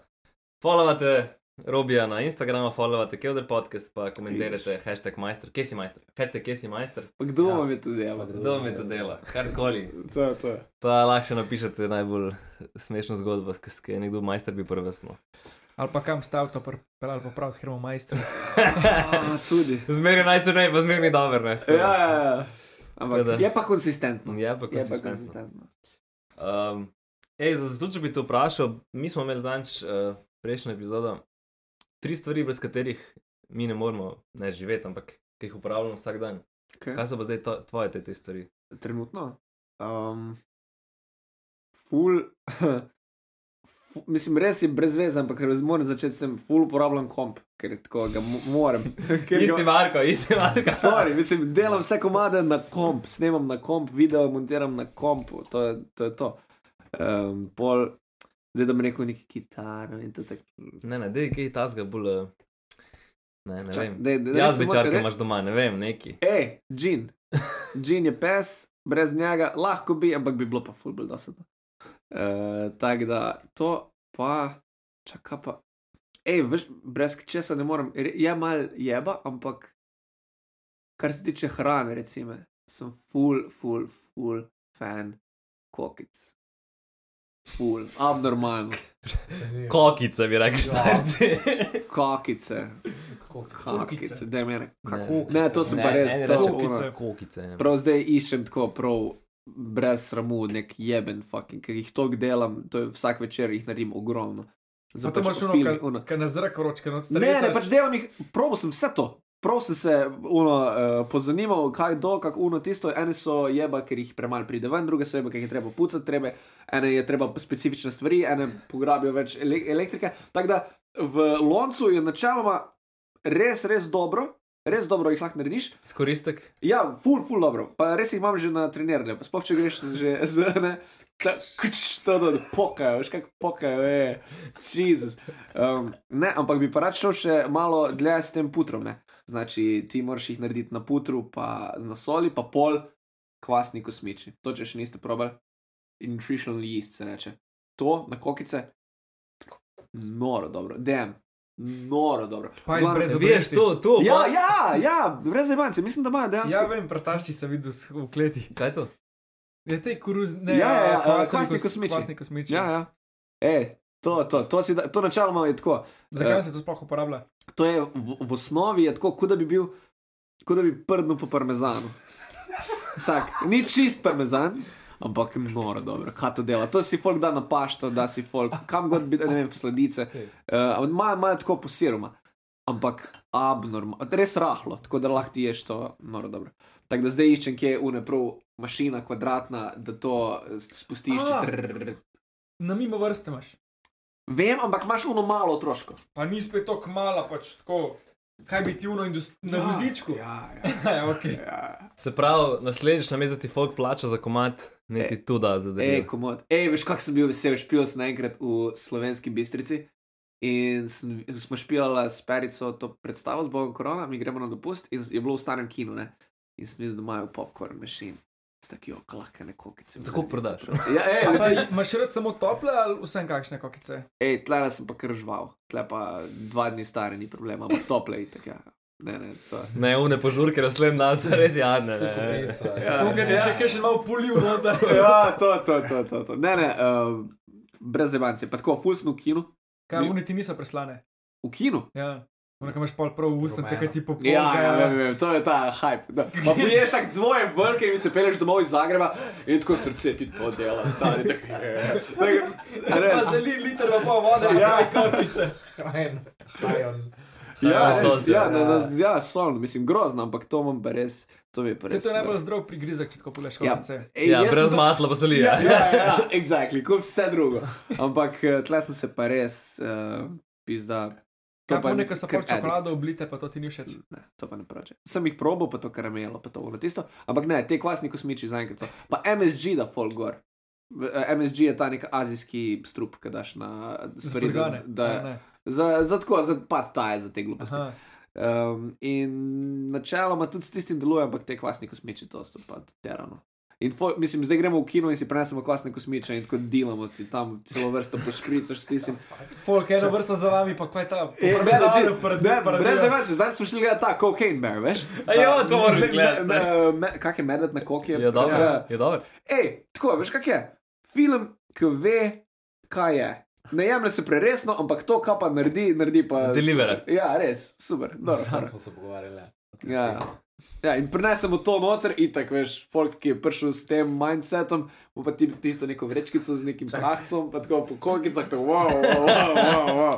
Speaker 2: followate Robija na Instagramu, followate Kevder podcast, pa komentirate hashtag majster, kje si majster, hashtag kje si majster,
Speaker 3: Pa kdo
Speaker 5: Ja.
Speaker 3: vam je to delal?
Speaker 2: kdo mi to dela, karkoli.
Speaker 3: To, to.
Speaker 2: Pa lahko še napišete najbolj smešno zgodbo, ki je nekdo majster bi prvestno.
Speaker 4: Ali pa kam stav to pripeljal popraviti, ker imamo majstra. (laughs)
Speaker 3: A, tudi.
Speaker 2: Zmeraj najcenej, pa zmeraj dober, ne.
Speaker 3: Ja, ja, ja. Ampak
Speaker 2: Tako da-
Speaker 3: je pa konsistentno.
Speaker 2: Je pa
Speaker 3: Je pa
Speaker 2: konsistentno.
Speaker 3: konsistentno.
Speaker 2: Um, ej, za če bi te vprašal, mi smo imeli zanč uh, prejšnjo epizodo tri stvari, brez katerih mi ne moremo ne živeti, ampak ki jih uporabljamo vsak dan.
Speaker 3: Okay.
Speaker 2: Kaj so pa zdaj to, tvoje te tri stvari?
Speaker 3: Trenutno. Um, ful. (laughs) fu- Mislim, res je brez veze, ampak moram začeti s tem, ful uporabljam komp, ker tako ga mo- moram. (laughs) Ga-
Speaker 2: Isti Marko, isti (laughs) Marko.
Speaker 3: Sorry, mislim, delam vse komade na komp, snemam na komp, video montiram na kompu, to je to. Je to. Um, pol, zdaj da bi rekel neki kitaro in to tako.
Speaker 2: Ne, ne, dej, kaj tazga bolj. Uh, ne, ne
Speaker 3: Čak,
Speaker 2: vem.
Speaker 3: daj, daj,
Speaker 2: Jaz čarke
Speaker 3: re-
Speaker 2: imaš doma, ne vem, neki.
Speaker 3: Ej, Jean. Jean je pes, brez njega lahko bi, ampak bi bilo pa ful bolj dosadno. Uh, Tako da to pa, čaka pa. Ej, veš, brez česa ne morem. Re- Je mal jeba, ampak kar se tiče hrane, recimo, sem full, full, full fan kokic. Full, abnormalno.
Speaker 2: Kokice bi rekli, štajci.
Speaker 3: Kokice,
Speaker 5: Kokice.
Speaker 3: kokice, da je mene.
Speaker 2: Ne.
Speaker 3: Ne, to sem
Speaker 2: Ne,
Speaker 3: pa res. to, ono-
Speaker 4: kokice.
Speaker 2: Kokice. ja.
Speaker 3: Prav zdaj iščem tako, prav brez sramu, nek jeben fucking, ker jih toliko delam, to je vsak večer jih naredim ogromno.
Speaker 4: Pa to imaš ono,
Speaker 3: filmih,
Speaker 4: ka- na zrak vročke, no
Speaker 3: Ne, ne, pač delam jih, probo sem vse to. Prav sem se uno, uh, pozanimal, kaj do, kako uno tisto. Ene so jeba, ker jih premalo pride ven, druge so jeba, ker jih je treba pucati, treba, ene je treba specifične stvari, ene pograbijo več ele elektrike. Tako da v loncu je načeloma res, res dobro, res dobro jih lahko narediš.
Speaker 2: Skoristek.
Speaker 3: Ja, ful, ful dobro. Pa res jih imam že na treniranje. Sploh če greš že z ne. Kč, to, to, pokajo, veš kako pokajo, je, Jezus. Um, ne, ampak bi pa rad šel še malo dlje s tem putrom. Ne? Znači, ti moraš jih narediti na putru, pa na soli, pa pol kvasni kosmiči. To, če še niste probali, nutritional yeast se reče. To na kokice, noro dobro, dem, noro dobro.
Speaker 4: Pa
Speaker 3: Glavno,
Speaker 4: brez
Speaker 2: Veš, to, to.
Speaker 3: Ja,
Speaker 2: pa-
Speaker 3: ja, ja, brez zebance, mislim, da imajo dejansko.
Speaker 4: Ja, vem, prtašči se videl v kleti.
Speaker 2: Kaj je to?
Speaker 4: Je te koruz, ne,
Speaker 3: Ja, ja, ja,
Speaker 4: kvasni
Speaker 3: kvasni
Speaker 4: kos-
Speaker 3: kosmiči.
Speaker 4: Kvasni kosmiči.
Speaker 3: ja, ja. Ej, to, to, to, si da, to načeloma je tako.
Speaker 4: Zakaj
Speaker 3: Eh,
Speaker 4: se to sploh uporablja?
Speaker 3: To je v, v osnovi je tako, kot da bi bil, kot da bi prdnil po parmezanu. Tak, ni čist parmezan, ampak noro dobro, kaj to dela. To si folk da na pašto, da si folk, kam god bi, ne vem, v sladice. Uh, Malo mal tako posiroma, ampak abnormalno, res rahlo, tako da lahko ti ješ to noro dobro. Tako da zdaj iščem, kje je uneprav mašina kvadratna, da to spustiš.
Speaker 4: A.
Speaker 3: Trrr.
Speaker 4: Na mimo vrste imaš.
Speaker 3: Vem, ampak imaš uno malo otroško.
Speaker 4: Pa ni spet tako mala, pač tako. Kaj bi ti uno indust- na vozičku?
Speaker 3: Ja, ja. (laughs)
Speaker 4: ja, ok.
Speaker 3: ja.
Speaker 2: Se pravi, naslednjič namesto da ti folk plača za komat, niti tu da za
Speaker 3: Ej,
Speaker 2: delo.
Speaker 3: komod. Ej, veš, kako sem bil vesel, špil sem naenkrat v slovenski bistrici. In sem, smo špilali s Perico to predstavo z Bogom Korona, mi gremo na dopust in je bilo v starem kinu, ne. In sem videl, da imajo popcorn mašin. S takijo kalahkane kokice.
Speaker 2: Tako prodaš. (laughs)
Speaker 3: Ja, ej,
Speaker 4: Pa
Speaker 3: leži-
Speaker 4: imaš rad samo tople ali vsem kakšne kokice?
Speaker 3: ej tle sem pa kar žval. Tle pa dva dni stari, ni problema, ampak tople je tako. Ja. Ne, ne, to.
Speaker 2: Ne, une požurke naslednji dan so res jadne.
Speaker 5: To je
Speaker 2: ne.
Speaker 5: kopica.
Speaker 3: Ja.
Speaker 4: Tukaj je še kaj še malo polil noter. (laughs)
Speaker 3: Ja, to, to, to, to. to. Ne, ne, uh, brez zebance. Pa tako, ful sem v kinu.
Speaker 4: Kaj, uniti niso preslane.
Speaker 3: V kinu?
Speaker 4: Ja. Ono, kaj imaš pol prav v ustnice, kaj ti popolno.
Speaker 3: Ja, ja, vem, vem, to je ta hype. Da. Pa (laughs) poješ tako dvoje vrke in se peleš domov iz Zagreba in tako srce ti to dela, stari. Tako, tako,
Speaker 4: Pa
Speaker 3: res.
Speaker 4: za li, liter pa pol vode,
Speaker 3: Ja.
Speaker 4: ja.
Speaker 5: Hajen.
Speaker 3: Ja,
Speaker 2: Sol,
Speaker 3: res, ja,
Speaker 5: ja.
Speaker 3: na, na, ja, solno, mislim, grozno, ampak to imam pa res, to mi je pa
Speaker 4: To
Speaker 3: res.
Speaker 4: je najbolj zdrav prigrizek, če tako poleš
Speaker 3: Ja.
Speaker 4: kokice.
Speaker 3: Ej,
Speaker 2: Ja,
Speaker 3: jaz sem
Speaker 2: brez
Speaker 3: to-
Speaker 2: masla pa se lije.
Speaker 3: Ja, ja, ja, exactly, kot vse drugo. Ampak eh, tle sem se pa res, uh, pizda.
Speaker 4: Kaj pa
Speaker 3: kar
Speaker 4: sapor
Speaker 3: addict.
Speaker 4: čokolado oblite, pa to ti ni všeč.
Speaker 3: Ne, to pa ne prače. Sem jih probal, pa to karamelo, pa to ono tisto. Ampak ne, te kvasni kosmiči zaenkrat so. Pa MSG da folk gor. Eh, MSG je ta nek azijski strup, ki daš na stvari, da,
Speaker 4: Zbrgane.
Speaker 3: da,
Speaker 4: A, ne.
Speaker 3: za, za tako, za pad taje, za te gluposti.
Speaker 4: Aha.
Speaker 3: Um, in načeloma tudi s tistim deluje, ampak te kvasni kosmiči to so pa terano. In fol, mislim, zdaj gremo v kino in si prenesemo kvasne kosmiče in tako delamo si tam celo vrsto pošpricaš s tistim.
Speaker 4: Folk, eno vrsto za vami, pa kaj je ta?
Speaker 3: E, ne, znači,
Speaker 4: paradiž,
Speaker 3: ne,
Speaker 4: paradiž.
Speaker 3: brez zavece, zdaj smo šli gledati ta cocaine bear, veš? Ta-
Speaker 2: to moram gledati,
Speaker 3: me- Kak je medved na koki?
Speaker 2: Je dobro,
Speaker 3: Ja.
Speaker 2: je dobro.
Speaker 3: Ej, tako, veš kak je? Film, ki ve, kaj je. Ne jemlje se preresno, ampak to, kar pa naredi, naredi pa.
Speaker 2: Delivera.
Speaker 3: super. Ja, res, super.
Speaker 5: Sam
Speaker 3: dobro.
Speaker 5: smo se pogovarjali. ja.
Speaker 3: Ja. In prenesemo to noter, in tako veš, folk, ki je prišel s tem mindsetom, bo pa ti tisto neko vrečkico z nekim prahcom, pa tako po kokicah, tako wow, wow, wow, wow.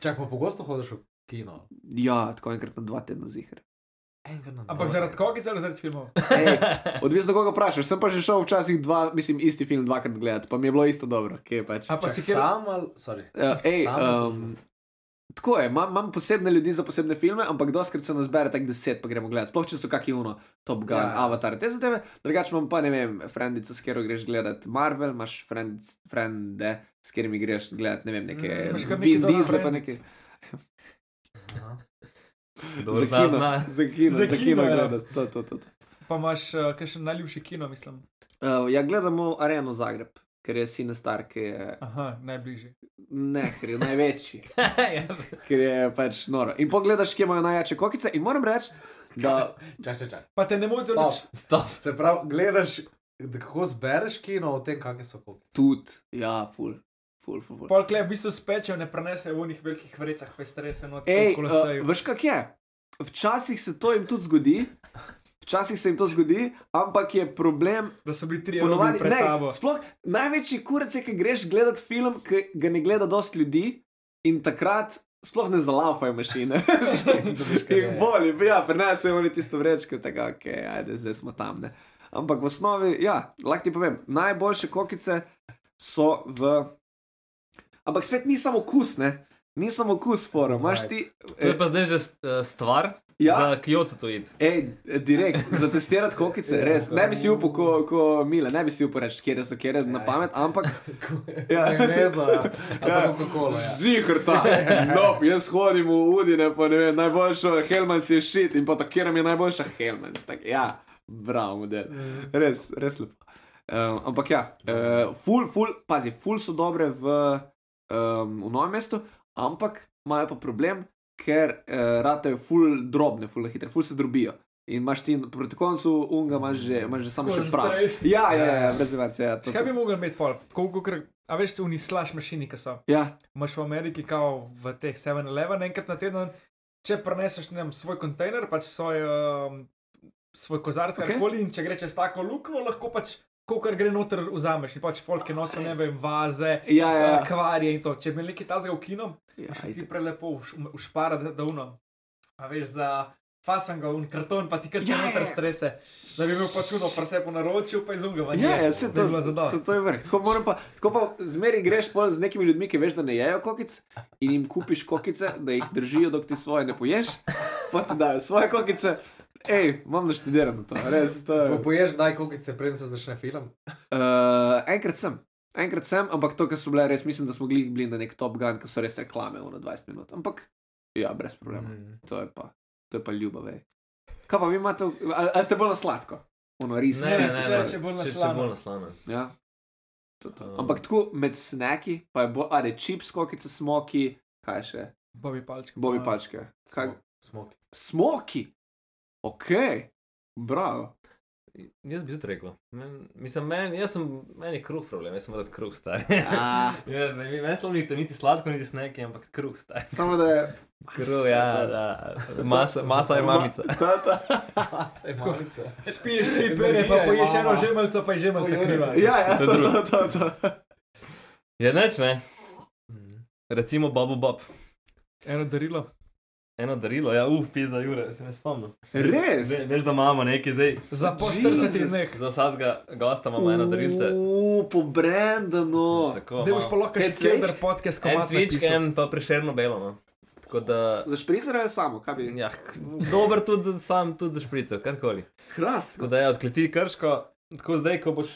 Speaker 5: Čak, pa pogosto hodiš v kino.
Speaker 3: Ja, tako enkrat na dva tedna zihar.
Speaker 5: Enkrat na
Speaker 4: Ampak zaradi kokice ali zaradi filmov?
Speaker 3: Ej, (laughs) odvisno, koga vprašaš. Sem pa že šel včasih dva, mislim, isti film dvakrat gledati, pa mi je bilo isto dobro, je pač.
Speaker 4: A pa
Speaker 5: Čak,
Speaker 4: si kjer...
Speaker 5: sam ali, sorry.
Speaker 3: Uh, ej,
Speaker 5: Sam
Speaker 3: um, tako je, imam, imam posebne ljudi za posebne filme, ampak doskrat se nas bere tako deset, pa gremo gledati. Sploh če so kakšni uno, Top Gun,
Speaker 5: Ja.
Speaker 3: Avatar, te zadeve. Drugače imam pa ne vem, frendico, s katero greš gledati Marvel, imaš friend, frende, s katerimi greš gledati, ne vem, neke
Speaker 4: Mm,
Speaker 3: Vin Diesel, pa neke.
Speaker 2: Dobro,
Speaker 3: za kino,
Speaker 2: zna.
Speaker 3: za kino,
Speaker 4: Za kino,
Speaker 3: kino
Speaker 4: ja.
Speaker 3: gledati. To, to, to. to.
Speaker 4: Pa imaš uh, kakšen najljubši kino, mislim.
Speaker 3: Uh, ja, gledamo Areno Zagreb, ker je Sine Star, ki je
Speaker 4: Aha, najbližji.
Speaker 3: ne, ker je največji. (laughs)
Speaker 2: Ja.
Speaker 3: ker je pač noro. In pogledaš, kje imajo najjače kokice. In moram reči, da
Speaker 5: Čak, čak, čak.
Speaker 4: Pa te ne nič.
Speaker 2: Stop.
Speaker 5: Se pravi, gledaš, da kako zbereš kino, o tem, kakšne so kokice.
Speaker 3: tudi, ja, ful, ful, ful. ful.
Speaker 4: Pol klej v bistvu spečejo, ne prenesejo v unih velikih vrečah, pa strese not
Speaker 3: Ej,
Speaker 4: okolo
Speaker 3: uh, veš kak je? Včasih se to jim tudi zgodi. Včasih se jim to zgodi, ampak je problem,
Speaker 4: Da so bili tri
Speaker 3: ponovadi,
Speaker 4: pred tabo.
Speaker 3: ne, sploh največji kurec je, ki greš gledati film, ki ga ne gleda dosti ljudi in takrat sploh ne zalaufajo mašine. (laughs) In boli, ja, prenesejo oni tisto vrečko, tako, ok, ajde, zdaj smo tam. Ne. Ampak v osnovi, ja, lahko ti povem, najboljše kokice so v. Ampak spet ni samo okus, ne? Ni samo okus, fora. Imaš ti.
Speaker 2: To je pa zdaj že eh, stvar
Speaker 3: Ja.
Speaker 2: za Kyoto to id.
Speaker 3: Ej, direkt, za testirati kokice, res. Ne bi si upal, ko, ko mile, ne bi si upal reči, kje so, kje na pamet, ampak. (laughs) Ja.
Speaker 5: Ja. Ali
Speaker 3: Ja.
Speaker 5: ja.
Speaker 3: Zihr ta. (laughs) No, jaz hodim v Udine, pa ne vem, najboljša Helmans je šit in pa to, kjer mi je najboljša Helmans. Tak, ja, bravo, model. Res, res lepo. Um, ampak ja, uh, ful, ful, pazi, ful so dobre v um, v novem mestu, ampak imajo pa problem, ker uh, ratajo ful drobne, ful hitre, ful se drobijo. In imaš ti proti koncu unga, imaš že, imaš že samo
Speaker 4: Tako
Speaker 3: še prav.
Speaker 4: stres.
Speaker 3: Ja, ja, ja, brez več. Ja, to-
Speaker 4: Kaj bi mogel imeti pol? Koliko, kar, a veš, ti unislaš mašini, ki so.
Speaker 3: Ja,
Speaker 4: Imaš v Ameriki, kao v teh 7-Eleven, enkrat na teden, če preneseš ne svoj kontejner, pač svoj, um, svoj kozarec,
Speaker 3: Ok.
Speaker 4: karkoli, in če greš čez tako luknjo, lahko pač, kar gre noter, vzameš. In pač folk je nosil, ne vem, vaze,
Speaker 3: ja, ja.
Speaker 4: ja. kvarje in to. Če bi nekaj tazga v kino,
Speaker 3: ja,
Speaker 4: ti prelepo ušpara, da, da uno. A veš, za fasanga un karton, pa ti kar
Speaker 3: Ja,
Speaker 4: noter
Speaker 3: ja.
Speaker 4: strese. Da bi imel pač uno presepo naročil, pa izunga.
Speaker 3: Ja, ja, vse to, to, to je vrh. Tako, pa, tako pa zmeri greš pol z nekimi ljudmi, ki veš, da ne jejo kokic in jim kupiš kokice, da jih držijo, dok ti svoje ne poješ, pa ti dajo svoje kokice. Ej, imam naštudirano to, res. To je,
Speaker 5: Po- Poješ kdaj kokice, preden se začne film?
Speaker 3: uh, enkrat sem. Enkrat sem, ampak to, kar so bile res, mislim, da smo bili na nek Top Gun, ki so res reklame v 20 minut. Ampak, ja, brez problema.
Speaker 5: Mm.
Speaker 3: To je pa, to je pa ljubav. ej. Kaj pa vi imate, ali, ali ste bolj na sladko? Ono ris.
Speaker 2: Ne, ne, ne, ne.
Speaker 4: če bolj na slano.
Speaker 2: na slano.
Speaker 3: Ja. To, to.
Speaker 2: Um.
Speaker 3: Ampak tako med snaki, pa je bolj, ali čips, kokice, smoki, kaj še,
Speaker 4: Bobi palčke.
Speaker 3: bobi
Speaker 4: pa-
Speaker 3: pačke. Kaj,
Speaker 5: Smoki.
Speaker 3: smoki, ok, bravo.
Speaker 2: Jaz bi tudi rekel. Men, mislim, men, jaz sem, meni je kruh problem, jaz sem rad kruh star. (laughs) Ja, ne, meni sploh ni niti sladko, niti sneki, ampak kruh star.
Speaker 3: samo da je.
Speaker 2: Kruh, ja, da. Masa, masa je mamica. (laughs)
Speaker 3: Ta, ta.
Speaker 5: Sej malice.
Speaker 4: Spiješ tri pere, pa poješ eno žemelco, pa je
Speaker 5: Pojuri.
Speaker 4: kriva.
Speaker 3: Ja, ja,
Speaker 2: To je
Speaker 3: to.
Speaker 2: Ja, neč, ne.
Speaker 5: Mm.
Speaker 2: Recimo Bobo Bob.
Speaker 4: Eno darilo.
Speaker 2: Eno darilo, ja, uf, pizda Jure, se me spomnim.
Speaker 3: Res?
Speaker 2: Ve, veš, da imamo nekaj zdaj.
Speaker 4: Za po
Speaker 3: Jesus.
Speaker 4: 40 dneh.
Speaker 2: Za vsakega gosta imamo eno darilce.
Speaker 3: Uuu, po Brendanu.
Speaker 2: Tako,
Speaker 4: Zdaj boš pa lahko še
Speaker 3: cvičk?
Speaker 4: podcast
Speaker 2: En
Speaker 4: komat
Speaker 2: cvičk,
Speaker 4: napisal.
Speaker 2: en pa prešerno belo. No. Tako da,
Speaker 3: Za špricer ali samo, kaj bi?
Speaker 2: ja, dober tudi za, sam, tudi za špricer, karkoli.
Speaker 3: Krasno.
Speaker 2: Tako da je odkleti krško, tako zdaj, ko boš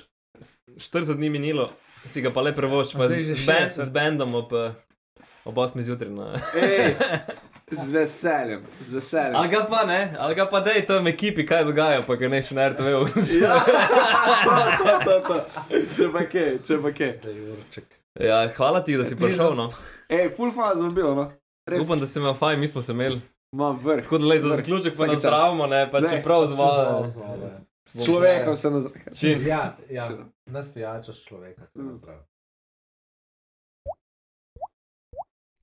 Speaker 2: 40 dni minilo, si ga pa le prevoš, pa
Speaker 4: Zdaj
Speaker 2: z,
Speaker 4: že
Speaker 2: z, ben,
Speaker 4: 60.
Speaker 2: z bendom ob, eh, ob 8 zjutraj.
Speaker 3: Z veseljem, z veseljem.
Speaker 2: Ali ga pa ne, ali ga pa dej tam ekipi, kaj dogaja, pa ga ne še na RTV. (laughs)
Speaker 3: Ja, to, to, to, to. Če pa kaj, če pa
Speaker 5: Jurček.
Speaker 2: Ja, hvala ti, da si prišel. No.
Speaker 3: Ej, full faz vam bilo, no. Res,
Speaker 2: Upam, da si imel fajn, mi smo se imeli.
Speaker 3: imam vrh.
Speaker 2: Tako da lej, za zaključek pa
Speaker 3: Vsaki
Speaker 2: nas
Speaker 3: čas.
Speaker 2: zdravimo, ne, pa
Speaker 3: Ne.
Speaker 2: čeprav z vode.
Speaker 5: Zvode.
Speaker 3: S človekom se.
Speaker 2: Čim.
Speaker 5: Ja, ja. Nas pijača s človeka. se
Speaker 3: Mm.
Speaker 5: nazdrav.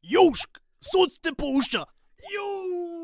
Speaker 1: Južk, Sod te pušča! Juuu!